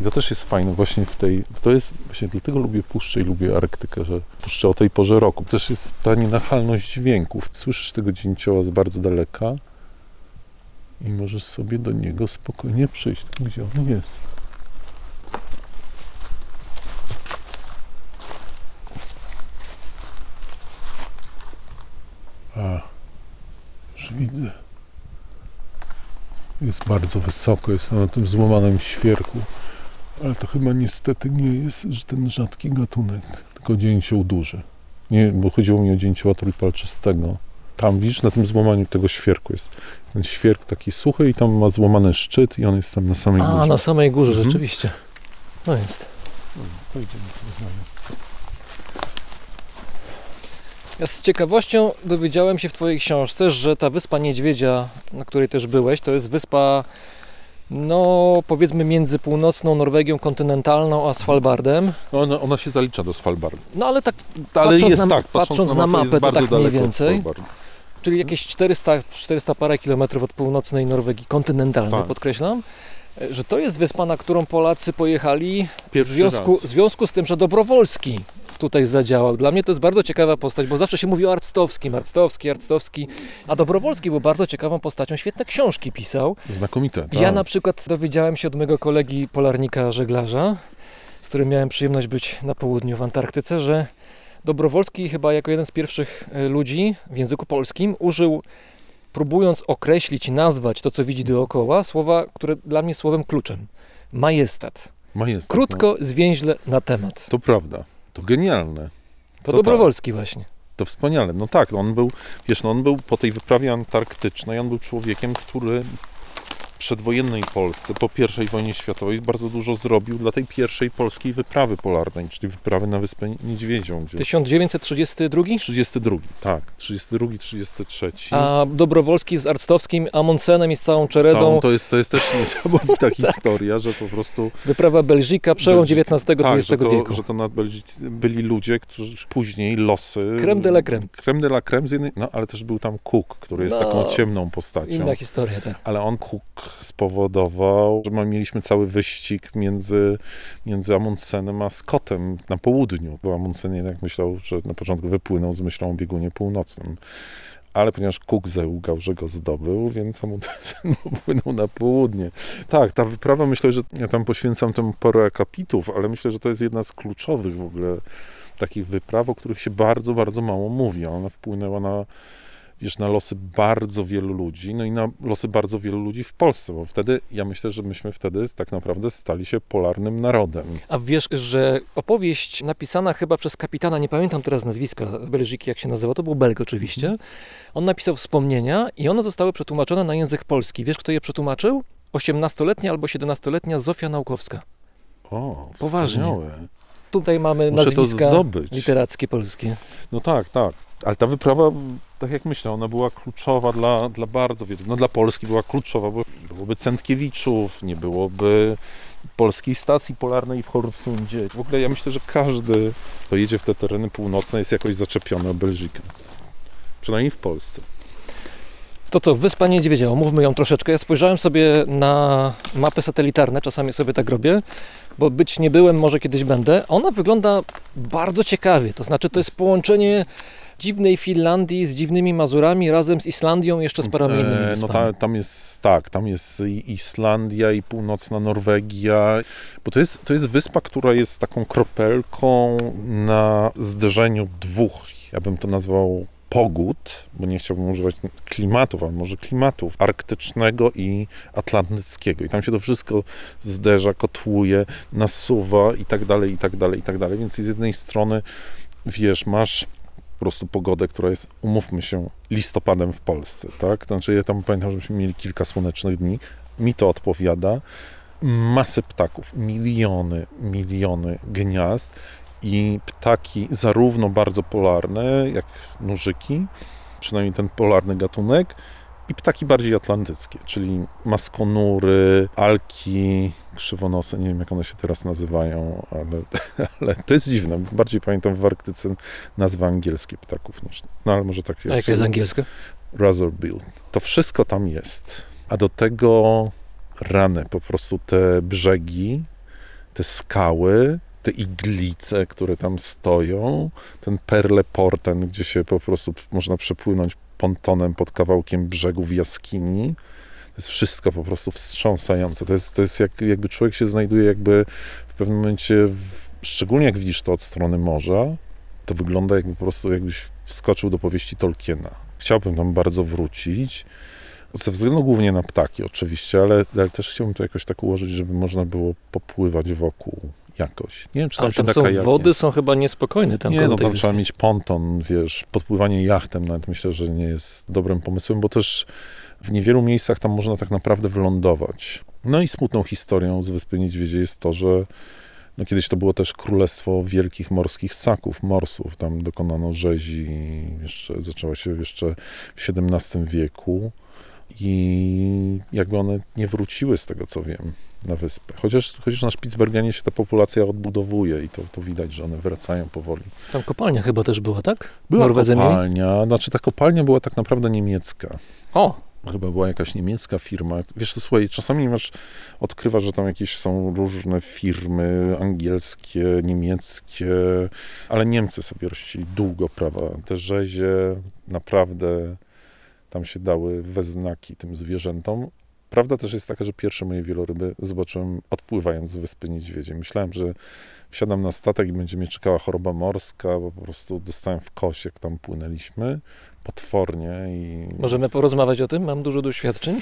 I to też jest fajne właśnie w tej, to jest, właśnie dlatego lubię puszczę i lubię Arktykę, że puszczę o tej porze roku. Też jest ta nienachalność dźwięków. Słyszysz tego dzięcioła z bardzo daleka i możesz sobie do niego spokojnie przyjść, gdzie on jest. A, już widzę. Jest bardzo wysoko, jest na tym złamanym świerku. Ale to chyba niestety nie jest że ten rzadki gatunek, tylko dzięcioł duży. Nie, bo chodziło mi o dzięcioła trójpalczystego. Tam widzisz, na tym złamaniu tego świerku jest ten świerk taki suchy i tam ma złamany szczyt i on jest tam na samej A, górze. na samej górze, Mhm. rzeczywiście. No jest. To idziemy sobie. Ja z ciekawością dowiedziałem się w Twojej książce, że ta wyspa Niedźwiedzia, na której też byłeś, to jest wyspa, no powiedzmy między północną Norwegią kontynentalną a Svalbardem. No ona, ona się zalicza do Svalbardu. No ale tak, Ale Patrząc jest na- tak, patrząc na mapę, mapę, jest to tak mniej więcej. Czyli jakieś 400, 400 parę kilometrów od północnej Norwegii kontynentalnej, Tak. podkreślam, że to jest wyspa, na którą Polacy pojechali w związku, w związku z tym, że Dobrowolski tutaj zadziałał. Dla mnie to jest bardzo ciekawa postać, bo zawsze się mówi o Arctowskim, Arctowski, Arctowski, a Dobrowolski był bardzo ciekawą postacią, świetne książki pisał. Znakomite. Tak. Ja na przykład dowiedziałem się od mojego kolegi polarnika żeglarza, z którym miałem przyjemność być na południu w Antarktyce, że Dobrowolski chyba jako jeden z pierwszych e, ludzi w języku polskim użył, próbując określić, nazwać to, co widzi dookoła, słowa, które dla mnie słowem kluczem. Majestat. Majestat, Krótko, zwięźle na temat. No, to prawda. To genialne. To, to Dobrowolski właśnie. To wspaniale. No tak, on był, wiesz, no on był po tej wyprawie antarktycznej, on był człowiekiem, który przedwojennej Polsce, po I wojnie światowej bardzo dużo zrobił dla tej pierwszej polskiej wyprawy polarnej, czyli wyprawy na Wyspę Niedźwiedzią. Gdzie 1932, 32, tak, 32, 33. a Dobrowolski z Arctowskim, Amundsenem i z całą czeredą, Całą, to, jest, to jest też niesamowita historia, że po prostu wyprawa Belgika, przełom Belgika. XIX-XX tak, że to, wieku. że to na Belgicy byli ludzie, którzy później losy... Creme de la creme. Creme de la creme, z jednej, no ale też był tam Cook, który jest No, taką ciemną postacią. Inna historia, tak. Ale on Cook spowodował, że my mieliśmy cały wyścig między, między Amundsenem a Scottem na południu, bo Amundsen jednak myślał, że na początku wypłynął z myślą o biegunie północnym. Ale ponieważ Cook zełgał, że go zdobył, więc Amundsen popłynął na południe. Tak, ta wyprawa, myślę, że ja tam poświęcam temu parę akapitów, ale myślę, że to jest jedna z kluczowych w ogóle takich wypraw, o których się bardzo, bardzo mało mówi. Ona wpłynęła na wiesz, na losy bardzo wielu ludzi, no i na losy bardzo wielu ludzi w Polsce, bo wtedy, ja myślę, że myśmy wtedy tak naprawdę stali się polarnym narodem. A wiesz, że opowieść napisana chyba przez kapitana, nie pamiętam teraz nazwiska Belgiki, jak się nazywa, to był Belg oczywiście. On napisał wspomnienia i one zostały przetłumaczone na język polski. Wiesz, kto je przetłumaczył? 18-letnia albo 17-letnia Zofia Naukowska. O, Poważnie. wspaniałe. Tutaj mamy Muszę nazwiska literackie polskie. No tak, tak. Ale ta wyprawa, tak jak myślę, ona była kluczowa dla, dla bardzo wielu. No dla Polski była kluczowa, bo nie byłoby Centkiewiczów, nie byłoby polskiej stacji polarnej w Horsundzie. W ogóle ja myślę, że każdy, kto jedzie w te tereny północne, jest jakoś zaczepiony o Belgikę. Przynajmniej w Polsce. To co, Wyspa Niedźwiedzia, omówmy ją troszeczkę. Ja spojrzałem sobie na mapy satelitarne, czasami sobie tak robię, bo być nie byłem, może kiedyś będę. Ona wygląda bardzo ciekawie, to znaczy to jest połączenie dziwnej Finlandii z dziwnymi Mazurami razem z Islandią jeszcze z paroma innymi E, No wyspami. ta, tam jest, tak, tam jest Islandia i północna Norwegia, bo to jest, to jest wyspa, która jest taką kropelką na zderzeniu dwóch, ja bym to nazwał pogód, bo nie chciałbym używać klimatów, ale może klimatów arktycznego i atlantyckiego. I tam się to wszystko zderza, kotłuje, nasuwa i tak dalej, i tak dalej, i tak dalej. Więc z jednej strony, wiesz, masz po prostu pogodę, która jest, umówmy się, listopadem w Polsce, tak? Znaczy ja tam pamiętam, żeśmy mieli kilka słonecznych dni, mi to odpowiada, masy ptaków, miliony, miliony gniazd i ptaki zarówno bardzo polarne, jak nużyki, przynajmniej ten polarny gatunek, i ptaki bardziej atlantyckie, czyli maskonury, alki, krzywonosy, nie wiem jak one się teraz nazywają, ale, ale to jest dziwne. Bardziej pamiętam w Arktyce nazwy angielskie ptaków no ale może tak A jakie jest angielskie? Razorbill. To wszystko tam jest. A do tego rany, po prostu te brzegi, te skały, te iglice, które tam stoją, ten perle porten, gdzie się po prostu można przepłynąć pontonem pod kawałkiem brzegu w jaskini. To jest wszystko po prostu wstrząsające. To jest, to jest jak, jakby człowiek się znajduje jakby w pewnym momencie, w, szczególnie jak widzisz to od strony morza, to wygląda jakby po prostu jakbyś wskoczył do powieści Tolkiena. Chciałbym tam bardzo wrócić, ze względu głównie na ptaki oczywiście, ale, ale też chciałbym to jakoś tak ułożyć, żeby można było popływać wokół jakoś. Nie wiem, czy tam Ale się tam da są kajakiem. wody, są chyba niespokojne tam Nie, no tam trzeba mieć ponton, wiesz, podpływanie jachtem nawet myślę, że nie jest dobrym pomysłem, bo też w niewielu miejscach tam można tak naprawdę wylądować. No i smutną historią z Wyspy Niedźwiedzie jest to, że no kiedyś to było też królestwo wielkich morskich ssaków, morsów. Tam dokonano rzezi, jeszcze, zaczęła się jeszcze w XVII wieku i jakby one nie wróciły z tego, co wiem, na wyspę. Chociaż, chociaż na Spitsbergenie się ta populacja odbudowuje i to, to widać, że one wracają powoli. Tam kopalnia chyba też była, tak? Była Norwedzy mieli? kopalnia, znaczy ta kopalnia była tak naprawdę niemiecka. O, Chyba była jakaś niemiecka firma. Wiesz, to słuchaj, czasami masz, odkrywasz, że tam jakieś są różne firmy angielskie, niemieckie, ale Niemcy sobie rościli długo prawa. Te rzezie naprawdę tam się dały we znaki tym zwierzętom. Prawda też jest taka, że pierwsze moje wieloryby zobaczyłem odpływając z Wyspy Niedźwiedzie. Myślałem, że wsiadam na statek i będzie mnie czekała choroba morska, bo po prostu dostałem w kość, jak tam płynęliśmy. Potwornie i... możemy porozmawiać o tym? Mam dużo doświadczeń.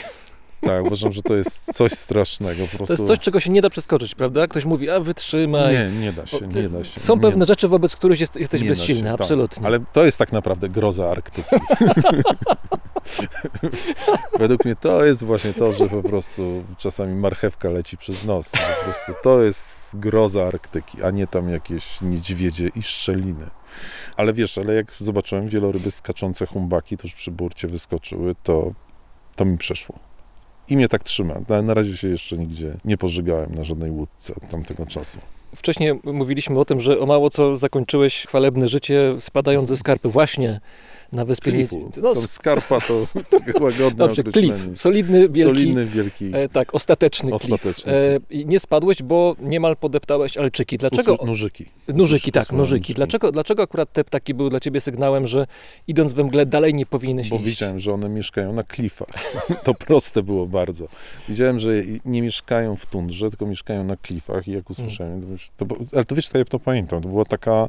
Tak, uważam, że to jest coś strasznego. Prostu... To jest coś, czego się nie da przeskoczyć, prawda? Ktoś mówi, a wytrzymaj. Nie, nie da się, nie da się. Są nie, pewne rzeczy, wobec których jest, jesteś nie bezsilny, się, tak. absolutnie. Ale to jest tak naprawdę groza Arktyki. Według mnie to jest właśnie to, że po prostu czasami marchewka leci przez nos. Po prostu to jest groza Arktyki, a nie tam jakieś niedźwiedzie i szczeliny. Ale wiesz, ale jak zobaczyłem wieloryby skaczące humbaki, tuż przy burcie wyskoczyły, to, to mi przeszło. I mnie tak trzyma. Na, na razie się jeszcze nigdzie nie pożygałem na żadnej łódce od tamtego czasu. Wcześniej mówiliśmy o tym, że o mało co zakończyłeś chwalebne życie spadając ze skarpy właśnie na wyspie Klifu. No, to skarpa to łagodne dobrze, klif. Solidny, wielki. Solidny, wielki. E, tak, ostateczny, Ostateczny. klif. E, nie spadłeś, bo niemal podeptałeś alczyki. Dlaczego? Nużyki. Nużyki, Usu- tak, nużyki. Dlaczego, dlaczego akurat te ptaki były dla ciebie sygnałem, że idąc we mgle dalej nie powinieneś Bo iść? widziałem, że one mieszkają na klifach. to proste było bardzo. Widziałem, że nie mieszkają w tundrze, tylko mieszkają na klifach i jak usłyszałem, to, ale to wiesz, to ja to pamiętam, to była taka,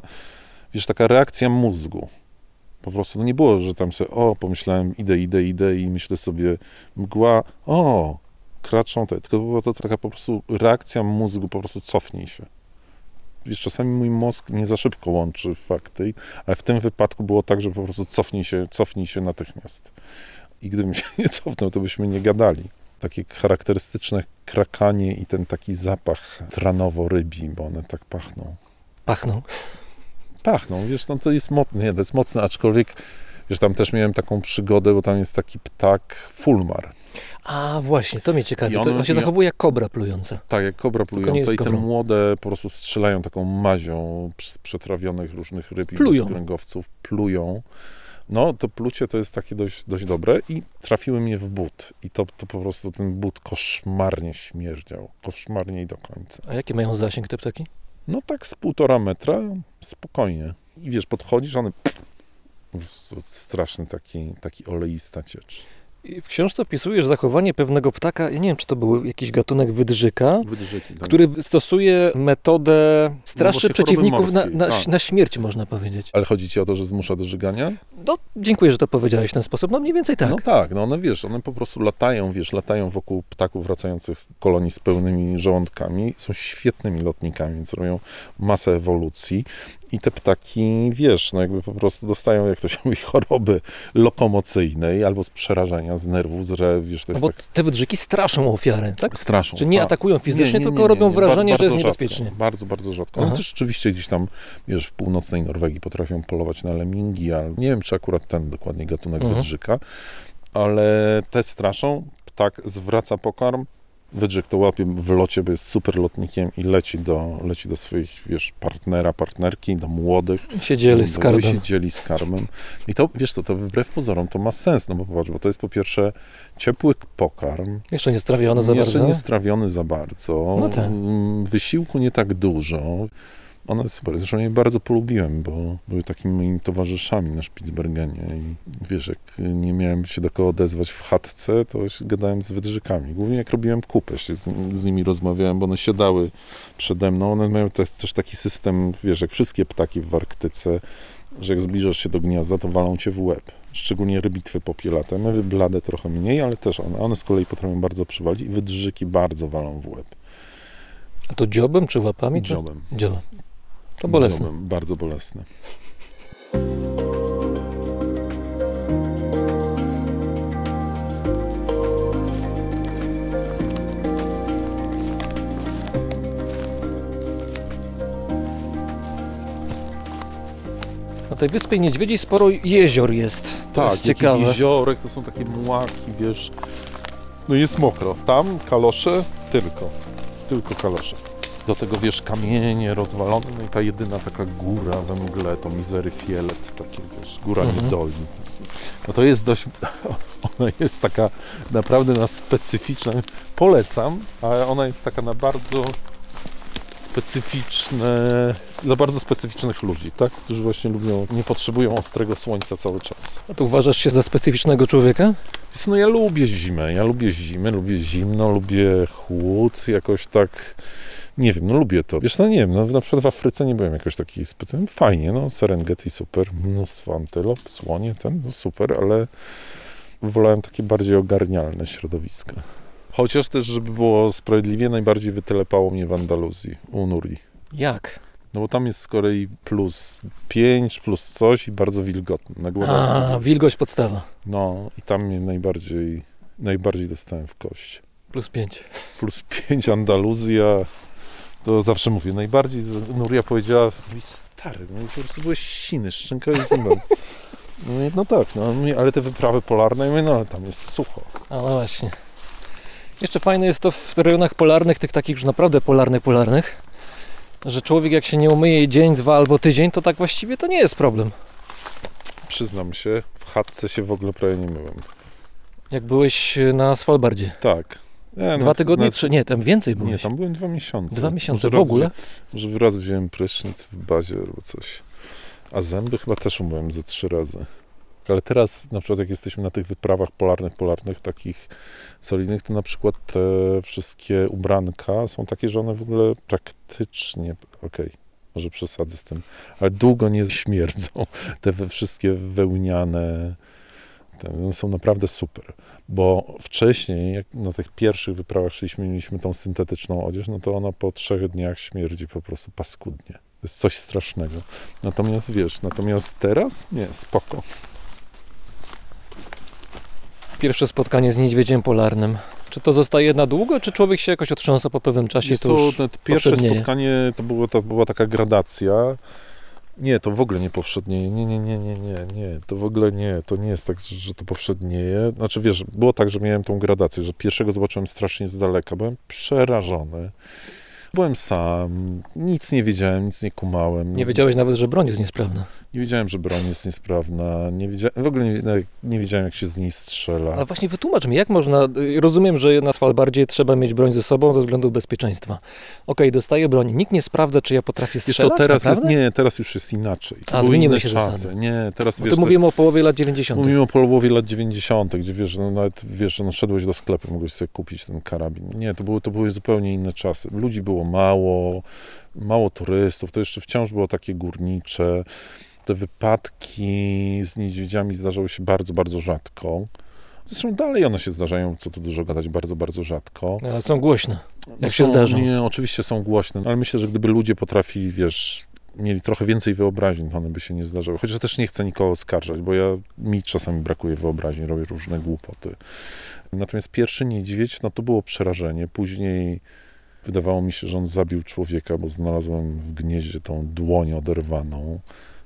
wiesz, taka reakcja mózgu. Po prostu no nie było, że tam sobie, o, pomyślałem, idę, idę, idę i myślę sobie, mgła, o, kraczą te, tylko była to taka po prostu reakcja mózgu, po prostu cofnij się. Wiesz, czasami mój mózg nie za szybko łączy fakty, ale w tym wypadku było tak, że po prostu cofnij się, cofnij się natychmiast. I gdybym się nie cofnął, to byśmy nie gadali. Takie charakterystyczne krakanie i ten taki zapach tranowo-rybi, bo one tak pachną. Pachną. Pachną, wiesz, no to jest mocne, nie, to jest mocne, aczkolwiek, wiesz, tam też miałem taką przygodę, bo tam jest taki ptak fulmar. A właśnie, to mnie ciekawi. One- on się zachowuje jak kobra plująca. Tak, jak kobra plująca i te młode po prostu strzelają taką mazią z przetrawionych różnych ryb i Plują. bezkręgowców, plują, No, to plucie to jest takie dość, dość dobre i trafiły mnie w but. I to, to po prostu ten but koszmarnie śmierdział. Koszmarnie i do końca. A jaki mają zasięg te ptaki? No tak z półtora metra, spokojnie. I wiesz, podchodzisz, one... Pff, straszny taki, taki oleista ciecz. W książce opisujesz zachowanie pewnego ptaka, ja nie wiem, czy to był jakiś gatunek wydrzyka, Wydrzyki. tak. który stosuje metodę, straszy choroby przeciwników na, na, tak. na śmierć, można powiedzieć. Ale chodzi ci o to, że zmusza do żygania? No, dziękuję, że to powiedziałeś w ten sposób. No mniej więcej tak. No tak, no one wiesz, one po prostu latają, wiesz, latają wokół ptaków wracających z kolonii z pełnymi żołądkami, są świetnymi lotnikami, więc robią masę ewolucji i te ptaki, wiesz, no jakby po prostu dostają, jak to się mówi, choroby lokomocyjnej albo z przerażenia, z nerwów, że wiesz, to No jest bo tak te wydrzyki straszą ofiarę, tak? straszą. Czy nie tak. atakują fizycznie, Nie, nie, tylko nie, nie, robią nie. wrażenie, że jest niebezpiecznie. Rzadko, bardzo, bardzo rzadko. Aha. No też rzeczywiście gdzieś tam, wiesz, w północnej Norwegii potrafią polować na lemingi, ale nie wiem, czy akurat ten dokładnie gatunek Mhm. wydrzyka, ale te straszą, ptak zwraca pokarm, wydrzyk to łapie w locie, bo jest super lotnikiem i leci do, leci do swoich, wiesz, partnera, partnerki, do młodych. Się dzieli z do- skarbem. się dzieli z karmem. I to, wiesz co, to wbrew pozorom to ma sens, no bo popatrz, bo to jest po pierwsze ciepły pokarm, Jeszcze nie strawione za jeszcze bardzo. nie strawiony za bardzo. No tak. Mm, Wysiłku nie tak dużo. One jest super. Zresztą je bardzo polubiłem, bo były takimi moimi towarzyszami na Spitsbergenie. I wiesz, jak nie miałem się do kogo odezwać w chatce, to się gadałem z wydrzykami. Głównie jak robiłem kupę, się z, z nimi rozmawiałem, bo one siadały przede mną. One mają te, też taki system, wiesz, jak wszystkie ptaki w Arktyce, że jak zbliżasz się do gniazda, to walą cię w łeb. Szczególnie rybitwy popielate. My blade trochę mniej, ale też one. One z kolei potrafią bardzo przywalić i wydrzyki bardzo walą w łeb. A to dziobem czy łapami? Dziobem. Dziobem. To bolesne. Bardzo bolesne. Na tej wyspie niedźwiedziej sporo jezior jest. To jest takich ciekawe. jeziorek, to są takie mułaki, wiesz. No jest mokro. Tam kalosze tylko. Tylko kalosze. Do tego, wiesz, kamienie rozwalone, no i ta jedyna taka góra we mgle, to mizery fielet, takie, wiesz, góra Mhm. niedoli. No to jest dość, ona jest taka naprawdę na specyficzną, polecam, ale ona jest taka na bardzo specyficzne, dla bardzo specyficznych ludzi, tak? Którzy właśnie lubią, nie potrzebują ostrego słońca cały czas. A tu uważasz się za specyficznego człowieka? Wiesz, no ja lubię zimę, ja lubię zimę, lubię zimno, lubię chłód, jakoś tak, nie wiem, no lubię to. Wiesz, no nie wiem, no na przykład w Afryce nie byłem jakoś taki specjalny, fajnie, no Serengeti super, mnóstwo antylop, słonie, ten, no super, ale wolałem takie bardziej ogarnialne środowiska. Chociaż też, żeby było sprawiedliwie, najbardziej wytelepało mnie w Andaluzji, u Nuri. Jak? No bo tam jest z kolei plus 5, plus coś i bardzo wilgotne. Na górę. A, wilgoć podstawa. No i tam mnie najbardziej, najbardziej dostałem w kość. Plus pięć. Plus 5 Andaluzja, to zawsze mówię, najbardziej, Nuria powiedziała, stary, no po prostu byłeś siny, szczęka i zimem. No, no tak, no, ale te wyprawy polarne, mówię, no ale tam jest sucho. A no właśnie. Jeszcze fajne jest to w rejonach polarnych, tych takich już naprawdę polarnych, polarnych, że człowiek jak się nie umyje dzień, dwa albo tydzień, to tak właściwie to nie jest problem. Przyznam się, w chatce się w ogóle prawie nie myłem. Jak byłeś na Svalbardzie. Tak. Nie, Dwa no, tygodnie, trzy, nie, tam więcej Nie, byłeś. tam byłem dwa miesiące. Dwa miesiące Może w ogóle? Może raz wziąłem prysznic w bazie albo coś. A zęby chyba też umyłem ze trzy razy. Ale teraz, na przykład, jak jesteśmy na tych wyprawach polarnych, polarnych, takich solidnych, to na przykład te wszystkie ubranka są takie, że one w ogóle praktycznie, okej, może przesadzę z tym, ale długo nie śmierdzą. Te wszystkie wełniane, one są naprawdę super. Bo wcześniej, jak na tych pierwszych wyprawach szliśmy, mieliśmy tą syntetyczną odzież, no to ona po trzech dniach śmierdzi po prostu paskudnie. To jest coś strasznego. Natomiast wiesz, natomiast teraz nie, spoko. Pierwsze spotkanie z niedźwiedziem polarnym. Czy to zostaje na długo, czy człowiek się jakoś otrząsa po pewnym czasie? Wiesz To te pierwsze spotkanie to, było, to była taka gradacja. Nie, to w ogóle nie powszednieje. Nie, nie, nie, nie, nie, nie. To w ogóle nie. To nie jest tak, że to powszednieje. Znaczy, wiesz, było tak, że miałem tą gradację, że pierwszego zobaczyłem strasznie z daleka. Byłem przerażony. Byłem sam, nic nie wiedziałem, nic nie kumałem. Nie wiedziałeś nawet, że broń jest niesprawna. Nie wiedziałem, że broń jest niesprawna, nie w ogóle nie, nie wiedziałem, jak się z niej strzela. Ale właśnie wytłumacz mi, jak można, rozumiem, że na Svalbardzie trzeba mieć broń ze sobą ze względów bezpieczeństwa. Okej, dostaję broń, nikt nie sprawdza, czy ja potrafię Wiesz co, strzelać, teraz jest, nie, teraz już jest inaczej. To A, inne się czasy. zasady. Nie, teraz Bo wiesz, to mówimy o połowie lat 90. Mówimy o połowie lat 90., gdzie wiesz, no nawet wiesz, no szedłeś do sklepu, mogłeś sobie kupić ten karabin. Nie, to były, to były zupełnie inne czasy. Ludzi było mało, mało turystów, to jeszcze wciąż było takie górnicze. Te wypadki z niedźwiedziami zdarzały się bardzo, bardzo rzadko. Zresztą dalej one się zdarzają, co tu dużo gadać, bardzo, bardzo rzadko. Ale są głośne. No Jak się są- zdarzą. Nie, oczywiście są głośne, ale myślę, że gdyby ludzie potrafili, wiesz, mieli trochę więcej wyobraźni, to one by się nie zdarzały. Chociaż też nie chcę nikogo oskarżać, bo ja, mi czasami brakuje wyobraźni, robię różne głupoty. Natomiast pierwszy niedźwiedź, no to było przerażenie. Później wydawało mi się, że on zabił człowieka, bo znalazłem w gnieździe tą dłoń oderwaną.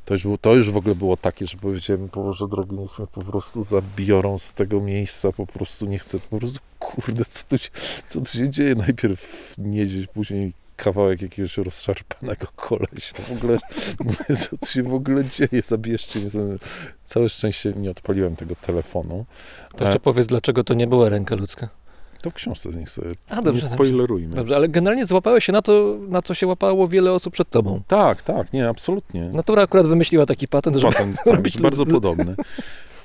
To już, było, to już w ogóle było takie, że powiedziałem, Boże drogi, niech mnie po prostu zabiorą z tego miejsca, po prostu nie chcę, po prostu, kurde, co tu się, co tu się dzieje? Najpierw niedźwiedź, później kawałek jakiegoś rozszarpanego kolesia. W ogóle, mówię, co tu się w ogóle dzieje? Zabierzcie mnie. Całe szczęście nie odpaliłem tego telefonu. To jeszcze E, powiedz, dlaczego to nie była ręka ludzka. To w książce niech sobie A, nie dobrze, dobrze. spoilerujmy. Dobrze, ale generalnie złapałeś się na to, na co się łapało wiele osób przed tobą. Tak, tak, nie, absolutnie. Natura akurat wymyśliła taki patent, żeby Potem, tak, robić bardzo podobny.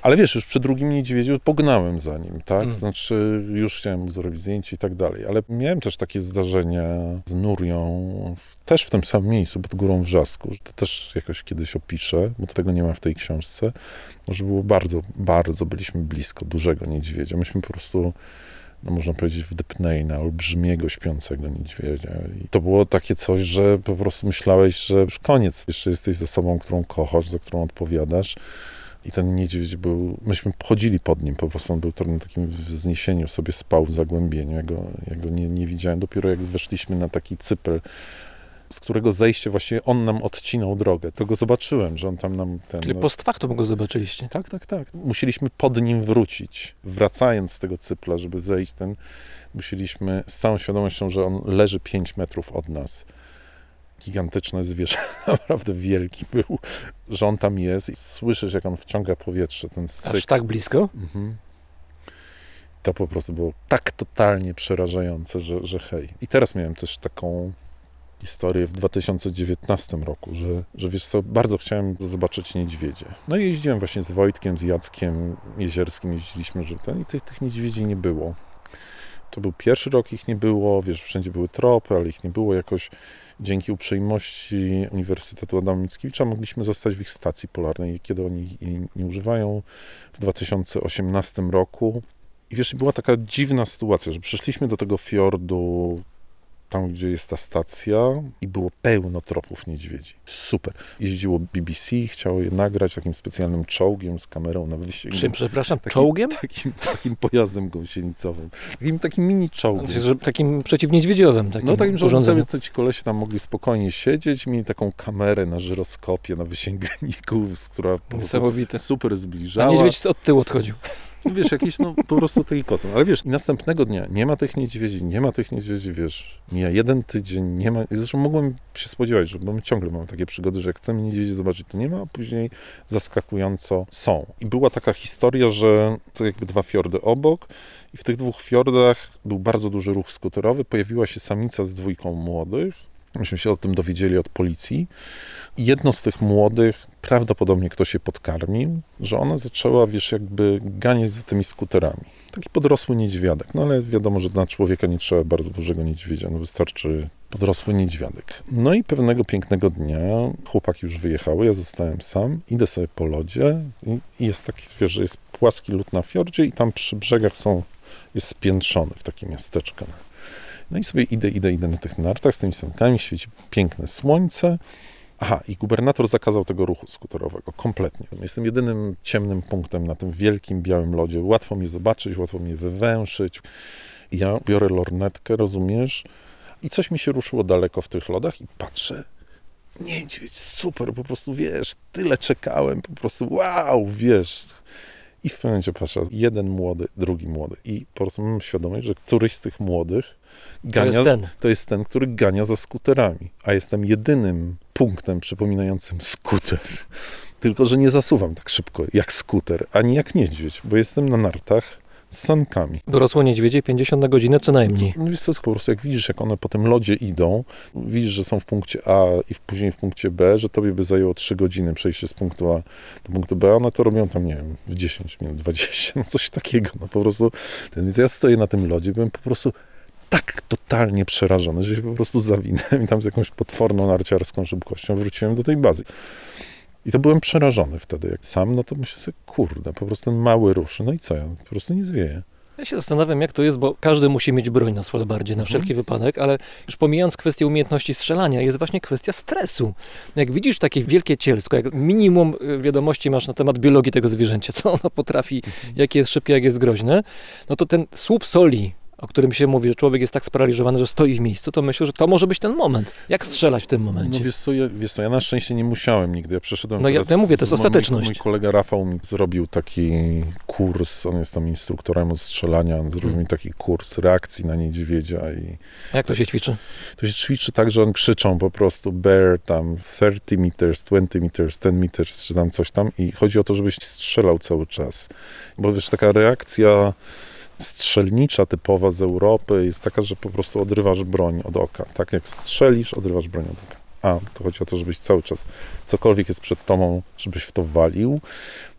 Ale wiesz, już przy drugim niedźwiedziu pognałem za nim, tak? Mm. Znaczy, już chciałem zrobić zdjęcie i tak dalej. Ale miałem też takie zdarzenia z Nurią, w, też w tym samym miejscu, pod Górą Wrzasku. To też jakoś kiedyś opiszę, bo tego nie ma w tej książce. Może było bardzo, bardzo byliśmy blisko dużego niedźwiedzia. Myśmy po prostu no można powiedzieć, wdepnęli na olbrzymiego, śpiącego niedźwiedzia. I to było takie coś, że po prostu myślałeś, że już koniec. Jeszcze jesteś ze sobą, którą kochasz, za którą odpowiadasz. I ten niedźwiedź był, myśmy chodzili pod nim, po prostu on był na takim wzniesieniu, sobie spał w zagłębieniu. Ja go nie, nie widziałem. Dopiero jak weszliśmy na taki cypel, z którego zejście właściwie on nam odcinał drogę. To go zobaczyłem, że on tam nam ten... Czyli no, post factum go zobaczyliście. tak, tak, tak. Musieliśmy pod nim wrócić. Wracając z tego cypla, żeby zejść ten, musieliśmy z całą świadomością, że on leży 5 metrów od nas. Gigantyczne zwierzę, naprawdę wielki był, że on tam jest i słyszysz, jak on wciąga powietrze, ten syk. Aż tak blisko? Mhm. To po prostu było tak totalnie przerażające, że, że hej. I teraz miałem też taką historię w 2019 roku, że, że wiesz co, bardzo chciałem zobaczyć niedźwiedzie. No i jeździłem właśnie z Wojtkiem, z Jackiem Jezierskim, jeździliśmy, że ten, i tych, tych niedźwiedzi nie było. To był pierwszy rok, ich nie było, wiesz, wszędzie były tropy, ale ich nie było jakoś. Dzięki uprzejmości Uniwersytetu Adama Mickiewicza mogliśmy zostać w ich stacji polarnej, kiedy oni jej nie używają w 2018 roku. I wiesz, była taka dziwna sytuacja, że przyszliśmy do tego fiordu, tam gdzie jest ta stacja, i było pełno tropów niedźwiedzi. Super. Jeździło BBC, chciało je nagrać takim specjalnym czołgiem z kamerą na wysięgu. Czym, przepraszam, Taki- czołgiem? Takim, takim pojazdem gąsienicowym. Takim, takim mini czołgiem. Znaczy, Takim przeciwniedźwiedziowym. Takim No takim, urządzeniem. to ci kolesie tam mogli spokojnie siedzieć, mieli taką kamerę na żyroskopie, na wysięgniku, z która Niesamowite. super A zbliżała. niedźwiedź od tyłu odchodził. Wiesz, jakiś no po prostu taki kosmos. Ale wiesz, następnego dnia nie ma tych niedźwiedzi, nie ma tych niedźwiedzi, wiesz, mija jeden tydzień, nie ma. Zresztą mogłem się spodziewać, że bo my ciągle mamy takie przygody, że jak chcemy niedźwiedzi zobaczyć, to nie ma, a później zaskakująco są. I była taka historia, że to jakby dwa fiordy obok i w tych dwóch fiordach był bardzo duży ruch skuterowy. Pojawiła się samica z dwójką młodych. Myśmy się o tym dowiedzieli od policji. Jedno z tych młodych, prawdopodobnie ktoś je podkarmił, że ona zaczęła, wiesz, jakby ganiać za tymi skuterami. Taki podrosły niedźwiadek. No ale wiadomo, że na człowieka nie trzeba bardzo dużego niedźwiedzia, no wystarczy podrosły niedźwiadek. No i pewnego pięknego dnia chłopaki już wyjechały, ja zostałem sam, idę sobie po lodzie i, jest taki, wiesz, że jest płaski lód na fiordzie i tam przy brzegach są, jest spiętrzony w takie miasteczko. No i sobie idę, idę, idę na tych nartach z tymi sankami, świeci piękne słońce. Aha, i gubernator zakazał tego ruchu skuterowego kompletnie. Jestem jedynym ciemnym punktem na tym wielkim, białym lodzie. Łatwo mnie zobaczyć, łatwo mnie wywęszyć. I ja biorę lornetkę, rozumiesz? I coś mi się ruszyło daleko w tych lodach i patrzę. Niedźwiedź, super, po prostu wiesz, tyle czekałem, po prostu wow, wiesz. I w pewnym momencie patrzę, jeden młody, drugi młody. I po prostu mam świadomość, że któryś z tych młodych To gania, jest ten. to jest ten, który gania za skuterami, a jestem jedynym punktem przypominającym skuter. Tylko, że nie zasuwam tak szybko jak skuter, ani jak niedźwiedź, bo jestem na nartach z sankami. Dorosłe niedźwiedzie 50 na godzinę co najmniej. No wiesz co, po prostu jak widzisz, jak one po tym lodzie idą, widzisz, że są w punkcie A i w- później w punkcie B, że tobie by zajęło 3 godziny przejście z punktu A do punktu B, a one to robią tam, nie wiem, w 10 minut, 20, no coś takiego, no po prostu. Ten, więc ja stoję na tym lodzie, byłem po prostu tak totalnie przerażony, że się po prostu zawinąłem i tam z jakąś potworną narciarską szybkością wróciłem do tej bazy. I to byłem przerażony wtedy, jak sam, no to myślę sobie, kurde, po prostu ten mały ruszy, no i co, ja po prostu nie zwieję. Ja się zastanawiam, jak to jest, bo każdy musi mieć broń na Svalbardzie na Mhm. wszelki wypadek, ale już pomijając kwestię umiejętności strzelania, jest właśnie kwestia stresu. Jak widzisz takie wielkie cielsko, jak minimum y, wiadomości masz na temat biologii tego zwierzęcia, co ono potrafi, Mhm. jakie jest szybkie, jak jest groźne, no to ten słup soli, o którym się mówi, że człowiek jest tak sparaliżowany, że stoi w miejscu, to myślę, że to może być ten moment. Jak strzelać w tym momencie? No wiesz co, ja, wiesz co, ja na szczęście nie musiałem nigdy, ja przeszedłem No ja- ja mówię, to jest z- mój- ostateczność. Mój kolega Rafał mi zrobił taki kurs, on jest tam instruktorem od strzelania, on zrobił Hmm. mi taki kurs reakcji na niedźwiedzia i Jak to się ćwiczy? to się ćwiczy tak, że on krzyczą po prostu bear tam 30 meters, 20 meters, 10 meters, czy tam coś tam i chodzi o to, żebyś strzelał cały czas, bo wiesz, taka reakcja strzelnicza typowa z Europy jest taka, że po prostu odrywasz broń od oka. Tak jak strzelisz, odrywasz broń od oka. A, to chodzi o to, żebyś cały czas, cokolwiek jest przed tobą, żebyś w to walił.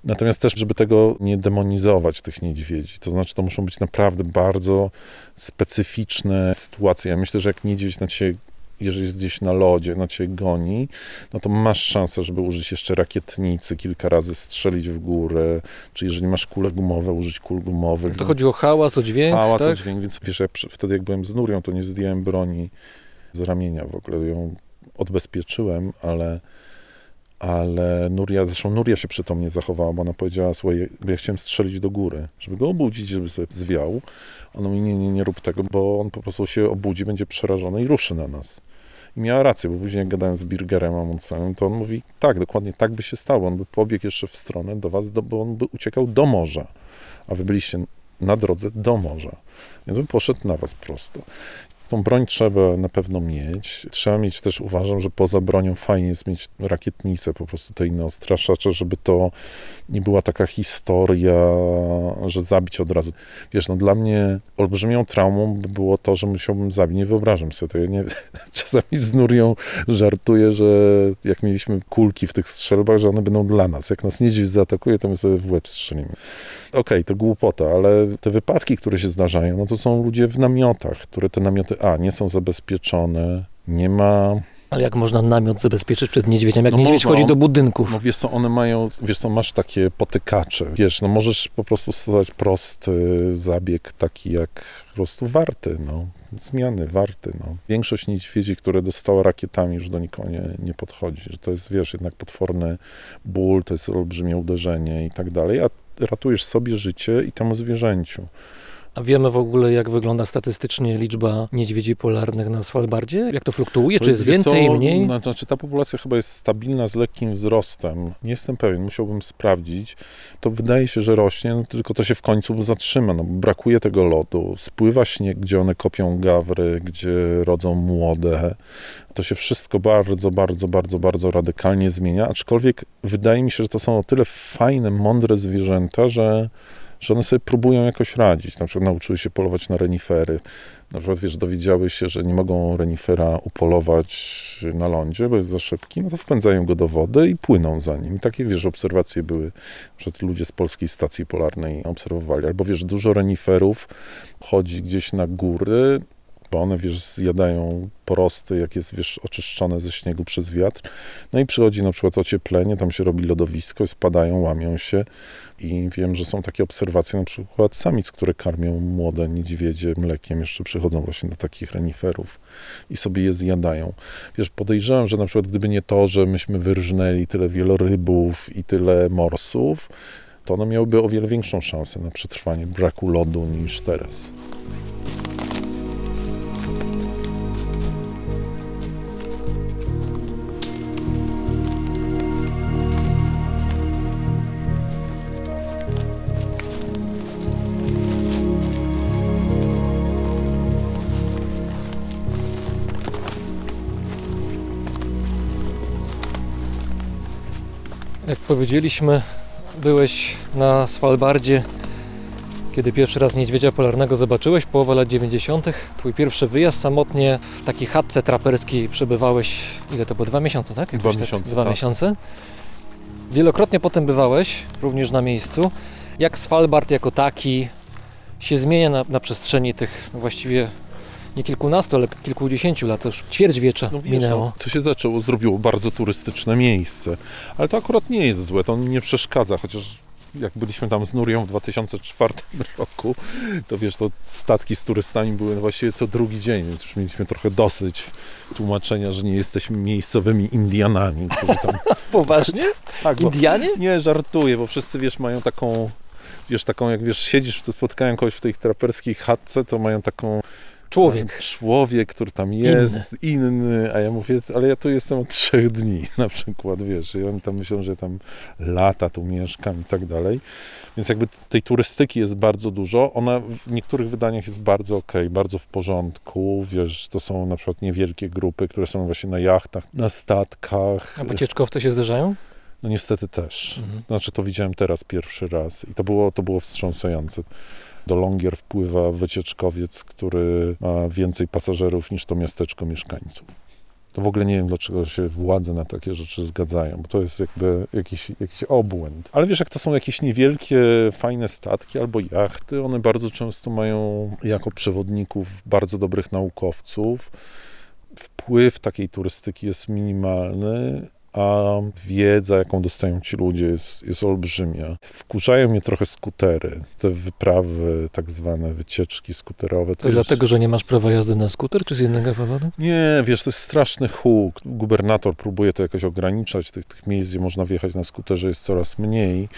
Natomiast też, żeby tego nie demonizować, tych niedźwiedzi. To znaczy, to muszą być naprawdę bardzo specyficzne sytuacje. Ja myślę, że jak niedźwiedź na ciebie, jeżeli jest gdzieś na lodzie, na ciebie goni, no to masz szansę, żeby użyć jeszcze rakietnicy, kilka razy strzelić w górę, czy jeżeli masz kule gumowe, użyć kul gumowych. To chodzi o hałas, o dźwięk, Hałas, tak? dźwięk, więc wiesz, ja wtedy jak byłem z Nurią, to nie zdjąłem broni z ramienia w ogóle, ją odbezpieczyłem, ale, ale Nuria, zresztą Nuria się przytomnie zachowała, bo ona powiedziała, słuchaj, bo ja chciałem strzelić do góry, żeby go obudzić, żeby sobie zwiał. Ona mówi, nie, nie, nie rób tego, bo on po prostu się obudzi, będzie przerażony i ruszy na nas. I miała rację, bo później jak gadałem z Birgerem Amundsenem, to on mówi, tak, dokładnie tak by się stało. On by pobiegł jeszcze w stronę do was, do, bo on by uciekał do morza, a wy byliście na drodze do morza. Więc bym poszedł na was prosto. Tą broń trzeba na pewno mieć. Trzeba mieć też, uważam, że poza bronią fajnie jest mieć rakietnicę, po prostu te inne ostraszacze, żeby to nie była taka historia, że zabić od razu. Wiesz, no dla mnie olbrzymią traumą by było to, że musiałbym zabić. Nie wyobrażam sobie tego. Nie, czasami z Nurią żartuję, że jak mieliśmy kulki w tych strzelbach, że one będą dla nas. Jak nas niedźwiedź zaatakuje, to my sobie w łeb strzelimy. Okej, to głupota, ale te wypadki, które się zdarzają, no to są ludzie w namiotach, które te namioty, a, nie są zabezpieczone, nie ma... Ale jak można namiot zabezpieczyć przed niedźwiedziem? Jak No niedźwiedź można, wchodzi on- do budynków? No wiesz co, one mają, wiesz co, masz takie potykacze, wiesz, no możesz po prostu stosować prosty zabieg, taki jak po prostu warty, no, zmiany, warty, no. Większość niedźwiedzi, które dostała rakietami, już do nikogo nie, nie podchodzi, że to jest, wiesz, jednak potworny ból, to jest olbrzymie uderzenie i tak dalej, a ratujesz sobie życie i temu zwierzęciu. A wiemy w ogóle, jak wygląda statystycznie liczba niedźwiedzi polarnych na Svalbardzie? Jak to fluktuuje? Czy jest więcej, co, mniej? Znaczy, ta populacja chyba jest stabilna z lekkim wzrostem. Nie jestem pewien, musiałbym sprawdzić. To wydaje się, że rośnie, no, tylko to się w końcu zatrzyma. No, brakuje tego lodu, spływa śnieg, gdzie one kopią gawry, gdzie rodzą młode. To się wszystko bardzo, bardzo, bardzo, bardzo radykalnie zmienia. Aczkolwiek wydaje mi się, że to są o tyle fajne, mądre zwierzęta, że że one sobie próbują jakoś radzić. Na przykład nauczyły się polować na renifery. Na przykład, wiesz, dowiedziały się, że nie mogą renifera upolować na lądzie, bo jest za szybki, no to wpędzają go do wody i płyną za nim. Takie, wiesz, obserwacje były, że ludzie z polskiej stacji polarnej obserwowali. Albo, wiesz, dużo reniferów chodzi gdzieś na góry, bo one, wiesz, zjadają porosty, jak jest, wiesz, oczyszczone ze śniegu przez wiatr. No i przychodzi na przykład ocieplenie, tam się robi lodowisko, spadają, łamią się i wiem, że są takie obserwacje na przykład samic, które karmią młode niedźwiedzie mlekiem, jeszcze przychodzą właśnie do takich reniferów i sobie je zjadają. Wiesz, podejrzewam, że na przykład gdyby nie to, że myśmy wyrżnęli tyle wielorybów i tyle morsów, to one miałyby o wiele większą szansę na przetrwanie braku lodu niż teraz. Powiedzieliśmy, byłeś na Svalbardzie, kiedy pierwszy raz niedźwiedzia polarnego zobaczyłeś, połowa lat 90. Twój pierwszy wyjazd samotnie w takiej chatce traperskiej przebywałeś, ile to było? Dwa miesiące, tak? Dwa Jakoś miesiące, Dwa tak. miesiące. Wielokrotnie potem bywałeś, również na miejscu. Jak Svalbard jako taki się zmienia na, na przestrzeni tych no właściwie nie kilkunastu, ale kilkudziesięciu lat, to już ćwierćwiecza No wiesz, minęło. no, to się zaczęło, zrobiło bardzo turystyczne miejsce. Ale to akurat nie jest złe, to nie przeszkadza, chociaż jak byliśmy tam z Nurią w 2004 roku, to wiesz, to statki z turystami były właściwie co drugi dzień, więc już mieliśmy trochę dosyć tłumaczenia, że nie jesteśmy miejscowymi Indianami, tam... Poważnie? Tak, bo, Indianie? nie, żartuję, bo wszyscy, wiesz, mają taką... Wiesz, taką, jak wiesz, siedzisz, to spotkałem kogoś w tej traperskiej chatce, to mają taką Człowiek. Człowiek, który tam jest, inny. a ja mówię, ale ja tu jestem od trzech dni na przykład, wiesz, i oni tam myślą, że tam lata tu mieszkam i tak dalej. Więc jakby tej turystyki jest bardzo dużo. Ona w niektórych wydaniach jest bardzo okej, bardzo w porządku. Wiesz, to są na przykład niewielkie grupy, które są właśnie na jachtach, na statkach. A wycieczkowcy się zdarzają? No niestety też. Mhm. Znaczy to widziałem teraz pierwszy raz i to było, to było wstrząsające. Do Longier wpływa wycieczkowiec, który ma więcej pasażerów niż to miasteczko mieszkańców. To w ogóle nie wiem, dlaczego się władze na takie rzeczy zgadzają, bo to jest jakby jakiś, jakiś obłęd. Ale wiesz, jak to są jakieś niewielkie, fajne statki albo jachty, one bardzo często mają jako przewodników bardzo dobrych naukowców. Wpływ takiej turystyki jest minimalny, a wiedza, jaką dostają ci ludzie, jest, jest olbrzymia. Wkurzają mnie trochę skutery, te wyprawy, tak zwane wycieczki skuterowe. To jest- dlatego, że nie masz prawa jazdy na skuter, czy z innego powodu? Nie, wiesz, to jest straszny huk. Gubernator próbuje to jakoś ograniczać. Tych, tych miejsc, gdzie można wjechać na skuterze jest coraz mniej,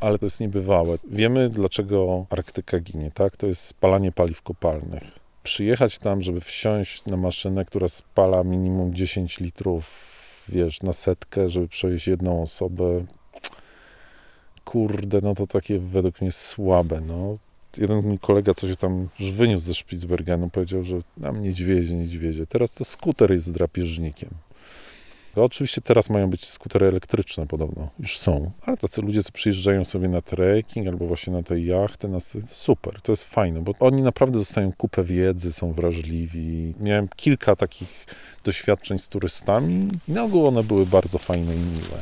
ale to jest niebywałe. Wiemy, dlaczego Arktyka ginie, tak? To jest spalanie paliw kopalnych. Przyjechać tam, żeby wsiąść na maszynę, która spala minimum 10 litrów, wiesz, na setkę, żeby przewieźć jedną osobę. Kurde, no to takie według mnie słabe, no. Jeden mój kolega, co się tam wyniósł ze Spitsbergenu, powiedział, że nam niedźwiedzie, niedźwiedzie. Teraz to skuter jest drapieżnikiem. To oczywiście teraz mają być skutery elektryczne podobno, już są, ale tacy ludzie, co przyjeżdżają sobie na trekking albo właśnie na te jachty, na super, to jest fajne, bo oni naprawdę dostają kupę wiedzy, są wrażliwi. Miałem kilka takich doświadczeń z turystami i na ogół one były bardzo fajne i miłe.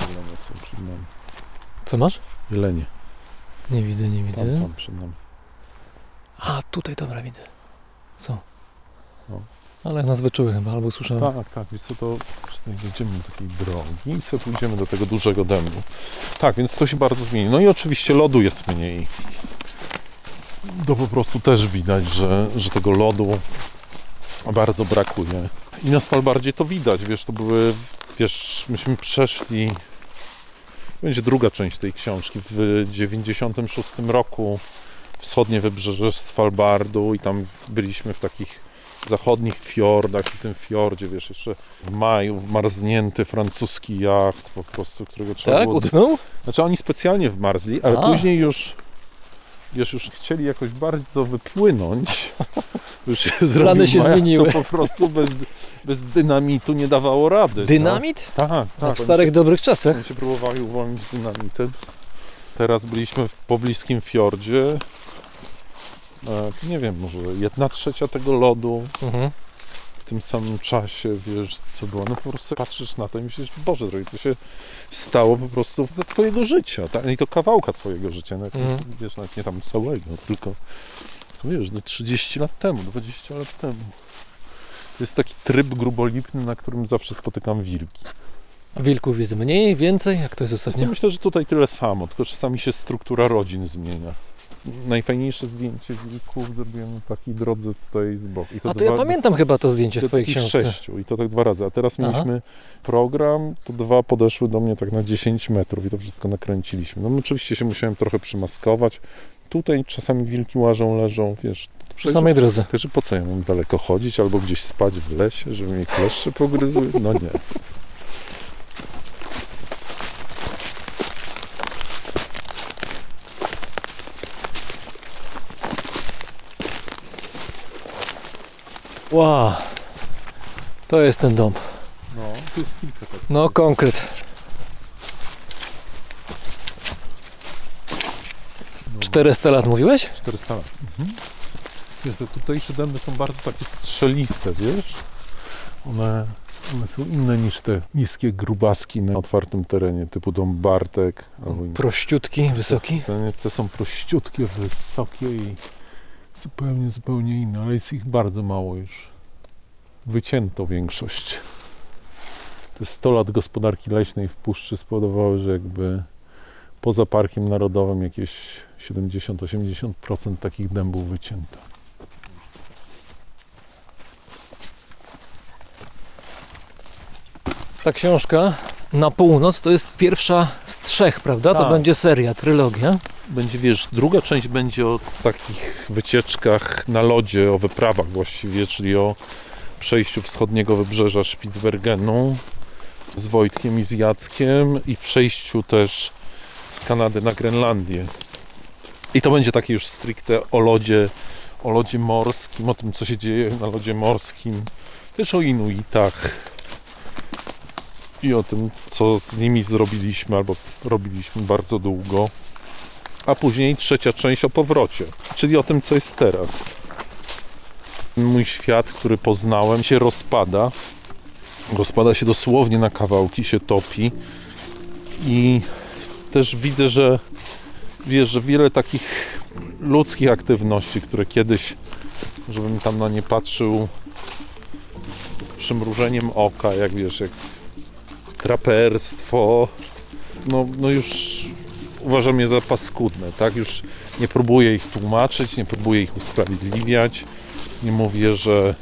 Jelenie są przed nami. Co masz? Jelenie, Nie widzę, nie tam, widzę. tam przed nami. A, tutaj, dobra, widzę. Są. No. Ale nas wyczuły chyba, albo słyszałem. Tak, tak, więc to tutaj wejdziemy do takiej drogi i sobie pójdziemy do tego dużego dębu. Tak, więc to się bardzo zmieni. No i oczywiście lodu jest mniej. To po prostu też widać, że, że tego lodu bardzo brakuje. I na Svalbardzie to widać, wiesz, to były, wiesz, myśmy przeszli, będzie druga część tej książki, w 96 roku wschodnie wybrzeże Svalbardu i tam byliśmy w takich zachodnich fiordach i w tym fiordzie, wiesz, jeszcze w maju wmarznięty francuski jacht po prostu, którego trzeba Tak, było... utknął? Znaczy oni specjalnie wmarzli, ale A. później już wiesz, już chcieli jakoś bardzo wypłynąć. Już się się majak, zmieniły. To po prostu bez, bez dynamitu nie dawało rady. Dynamit? No. Tak, tak. W starych się- dobrych czasach. oni się próbowali uwolnić dynamitem. Teraz byliśmy w pobliskim fiordzie. Nie wiem, może jedna trzecia tego lodu Mhm. w tym samym czasie, wiesz, co było. No po prostu patrzysz na to i myślisz, Boże drogi, to się stało po prostu za twojego życia, tak? I to kawałka twojego życia, nawet, Mhm. wiesz, nawet nie tam całego, tylko wiesz, no 30 lat temu, 20 lat temu. To jest taki tryb grubolipny, na którym zawsze spotykam wilki. Wilków jest mniej, więcej? Jak to jest Ostatnio ostatnio? myślę, że tutaj tyle samo, tylko czasami się struktura rodzin zmienia. Najfajniejsze zdjęcie wilków zrobiłem na takiej drodze tutaj z boku. I A to ja pamiętam chyba to zdjęcie w do twojej książce. sześciu i to tak dwa razy. A teraz Aha. mieliśmy program, to dwa podeszły do mnie tak na 10 metrów i to wszystko nakręciliśmy. No oczywiście się musiałem trochę przymaskować. Tutaj czasami wilki łażą, leżą, wiesz. Przy samej drodze. Także po co ja mam daleko chodzić albo gdzieś spać w lesie, żeby mnie kleszcze pogryzły? No nie. Wow. To jest ten dom. No, tu jest kilka takich. No, konkret. 400 lat mówiłeś? 400 lat. Mhm. Wiesz, te tutejsze dęby są bardzo takie strzeliste, wiesz? One, one są inne niż te niskie grubaski na otwartym terenie, typu dom Bartek albo. Prościutki, wysoki. Te, nie- te są prościutkie, wysokie i zupełnie, zupełnie inne, ale jest ich bardzo mało już. Wycięto większość. Te 100 lat gospodarki leśnej w puszczy spowodowały, że jakby poza Parkiem Narodowym jakieś 70-80% takich dębów wycięto. Ta książka na północ to jest pierwsza z trzech, prawda? To Tak. będzie seria, trylogia. Będzie, wiesz, druga część będzie o takich wycieczkach na lodzie, o wyprawach właściwie, czyli o przejściu wschodniego wybrzeża Spitsbergenu z Wojtkiem i z Jackiem i przejściu też z Kanady na Grenlandię. I to będzie takie już stricte o lodzie, o lodzie morskim, o tym, co się dzieje na lodzie morskim, też o Inuitach i o tym, co z nimi zrobiliśmy albo robiliśmy bardzo długo a później trzecia część o powrocie, czyli o tym, co jest teraz. Mój świat, który poznałem, się rozpada. Rozpada się dosłownie na kawałki, się topi. I też widzę, że wiesz, że wiele takich ludzkich aktywności, które kiedyś, żebym tam na nie patrzył z przymrużeniem oka, jak wiesz, jak traperstwo, no, no już uważam je za paskudne, tak? Już nie próbuję ich tłumaczyć, nie próbuję ich usprawiedliwiać. Nie mówię, że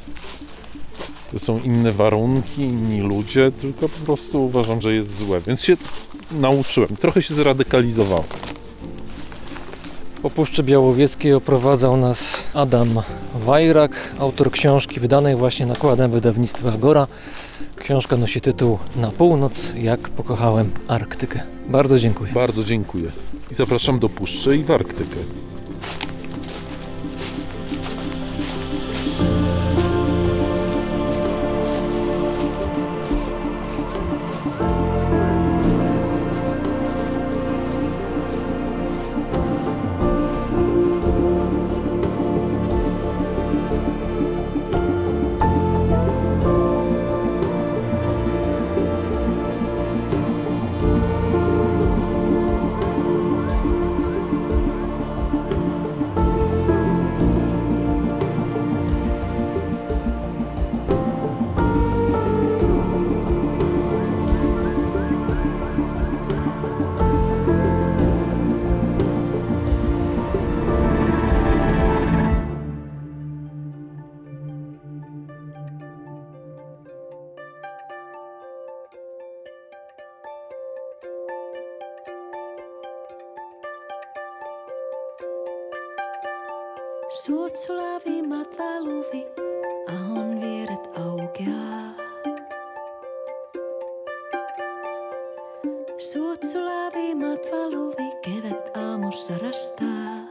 to są inne warunki, inni ludzie, tylko po prostu uważam, że jest złe. Więc się nauczyłem, trochę się zradykalizowałem. Po Puszczy Białowieskiej oprowadzał nas Adam Wajrak, autor książki wydanej właśnie nakładem wydawnictwa Agora. Książka nosi tytuł Na północ, jak pokochałem Arktykę. Bardzo dziękuję. Bardzo dziękuję. I zapraszam do Puszczy i w Arktykę. Suot sulavimmat valuvi, ahon vieret aukeaa. Suot sulavimmat valuvi, kevät aamussa rastaa.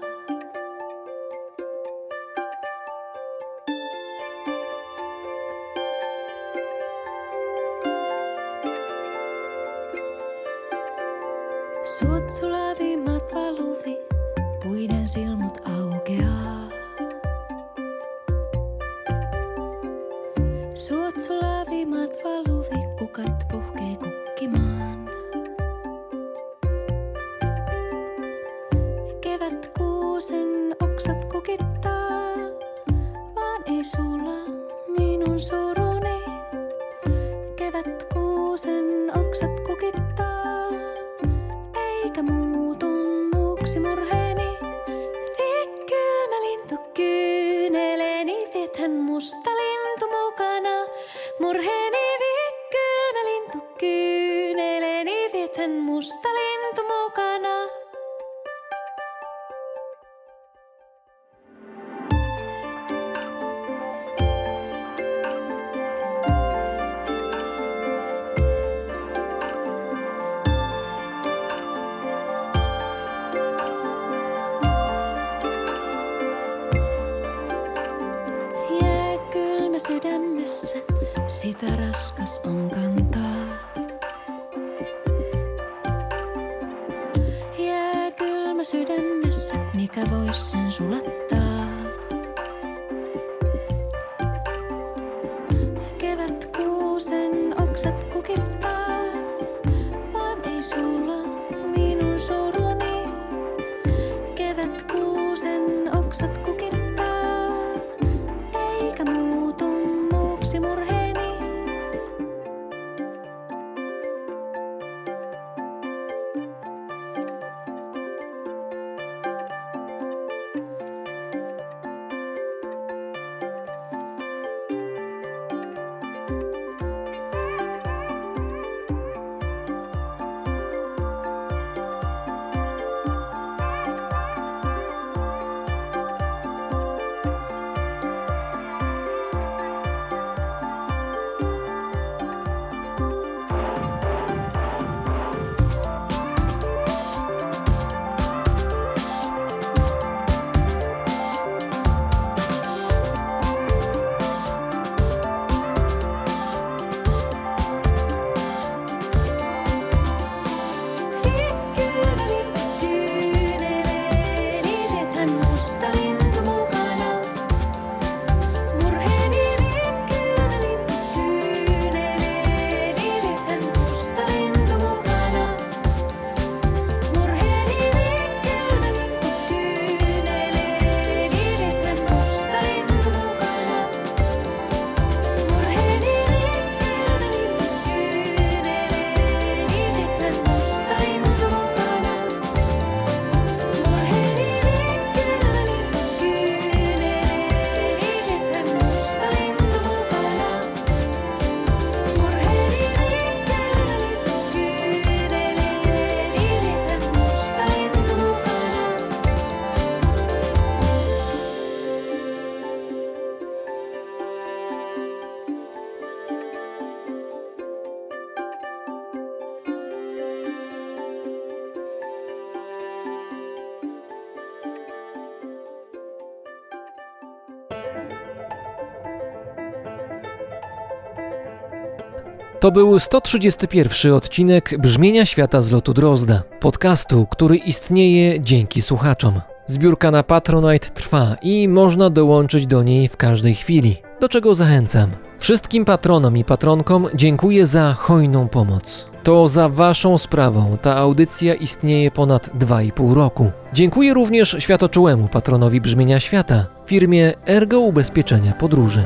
To był 131 odcinek Brzmienia Świata z lotu Drozda, podcastu, który istnieje dzięki słuchaczom. Zbiórka na Patronite trwa i można dołączyć do niej w każdej chwili, do czego zachęcam. Wszystkim patronom i patronkom dziękuję za hojną pomoc. To za Waszą sprawą ta audycja istnieje ponad 2,5 roku. Dziękuję również światoczułemu patronowi brzmienia świata, firmie Ergo Ubezpieczenia Podróży.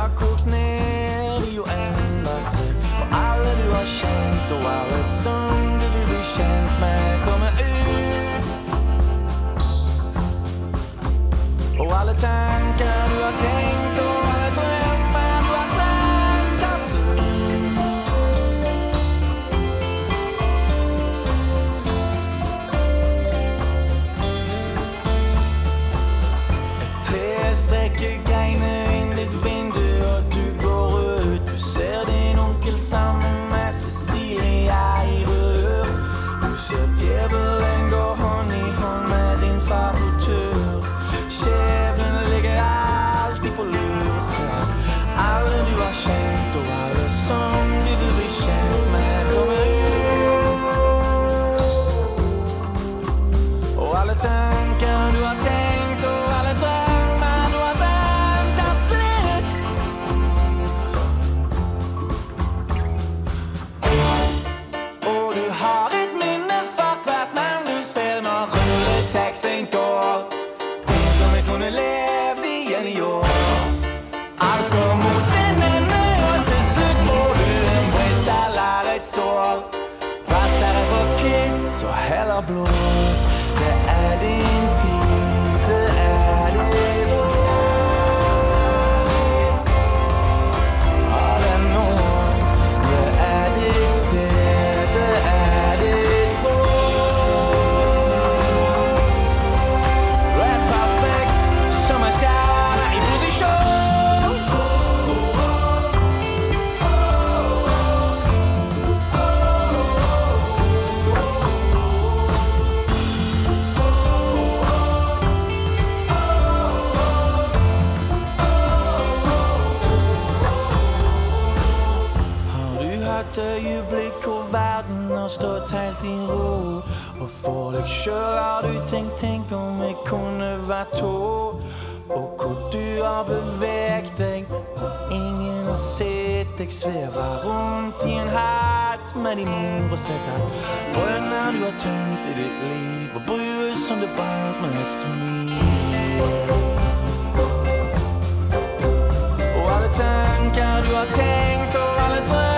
I could. växte inte av Tänk om ett hon levde igen i för kids stått helt i ro? Og for deg sjøl har du tenkt, tenk om vi kunne vært to? Og hvor du har beveget deg, og ingen har sett deg sveve rundt i en hatt med din mor og sett at brønner du har tømt i ditt liv, og brus som du bank med et smil. Og alle tanker du har tenkt Og alle drømmer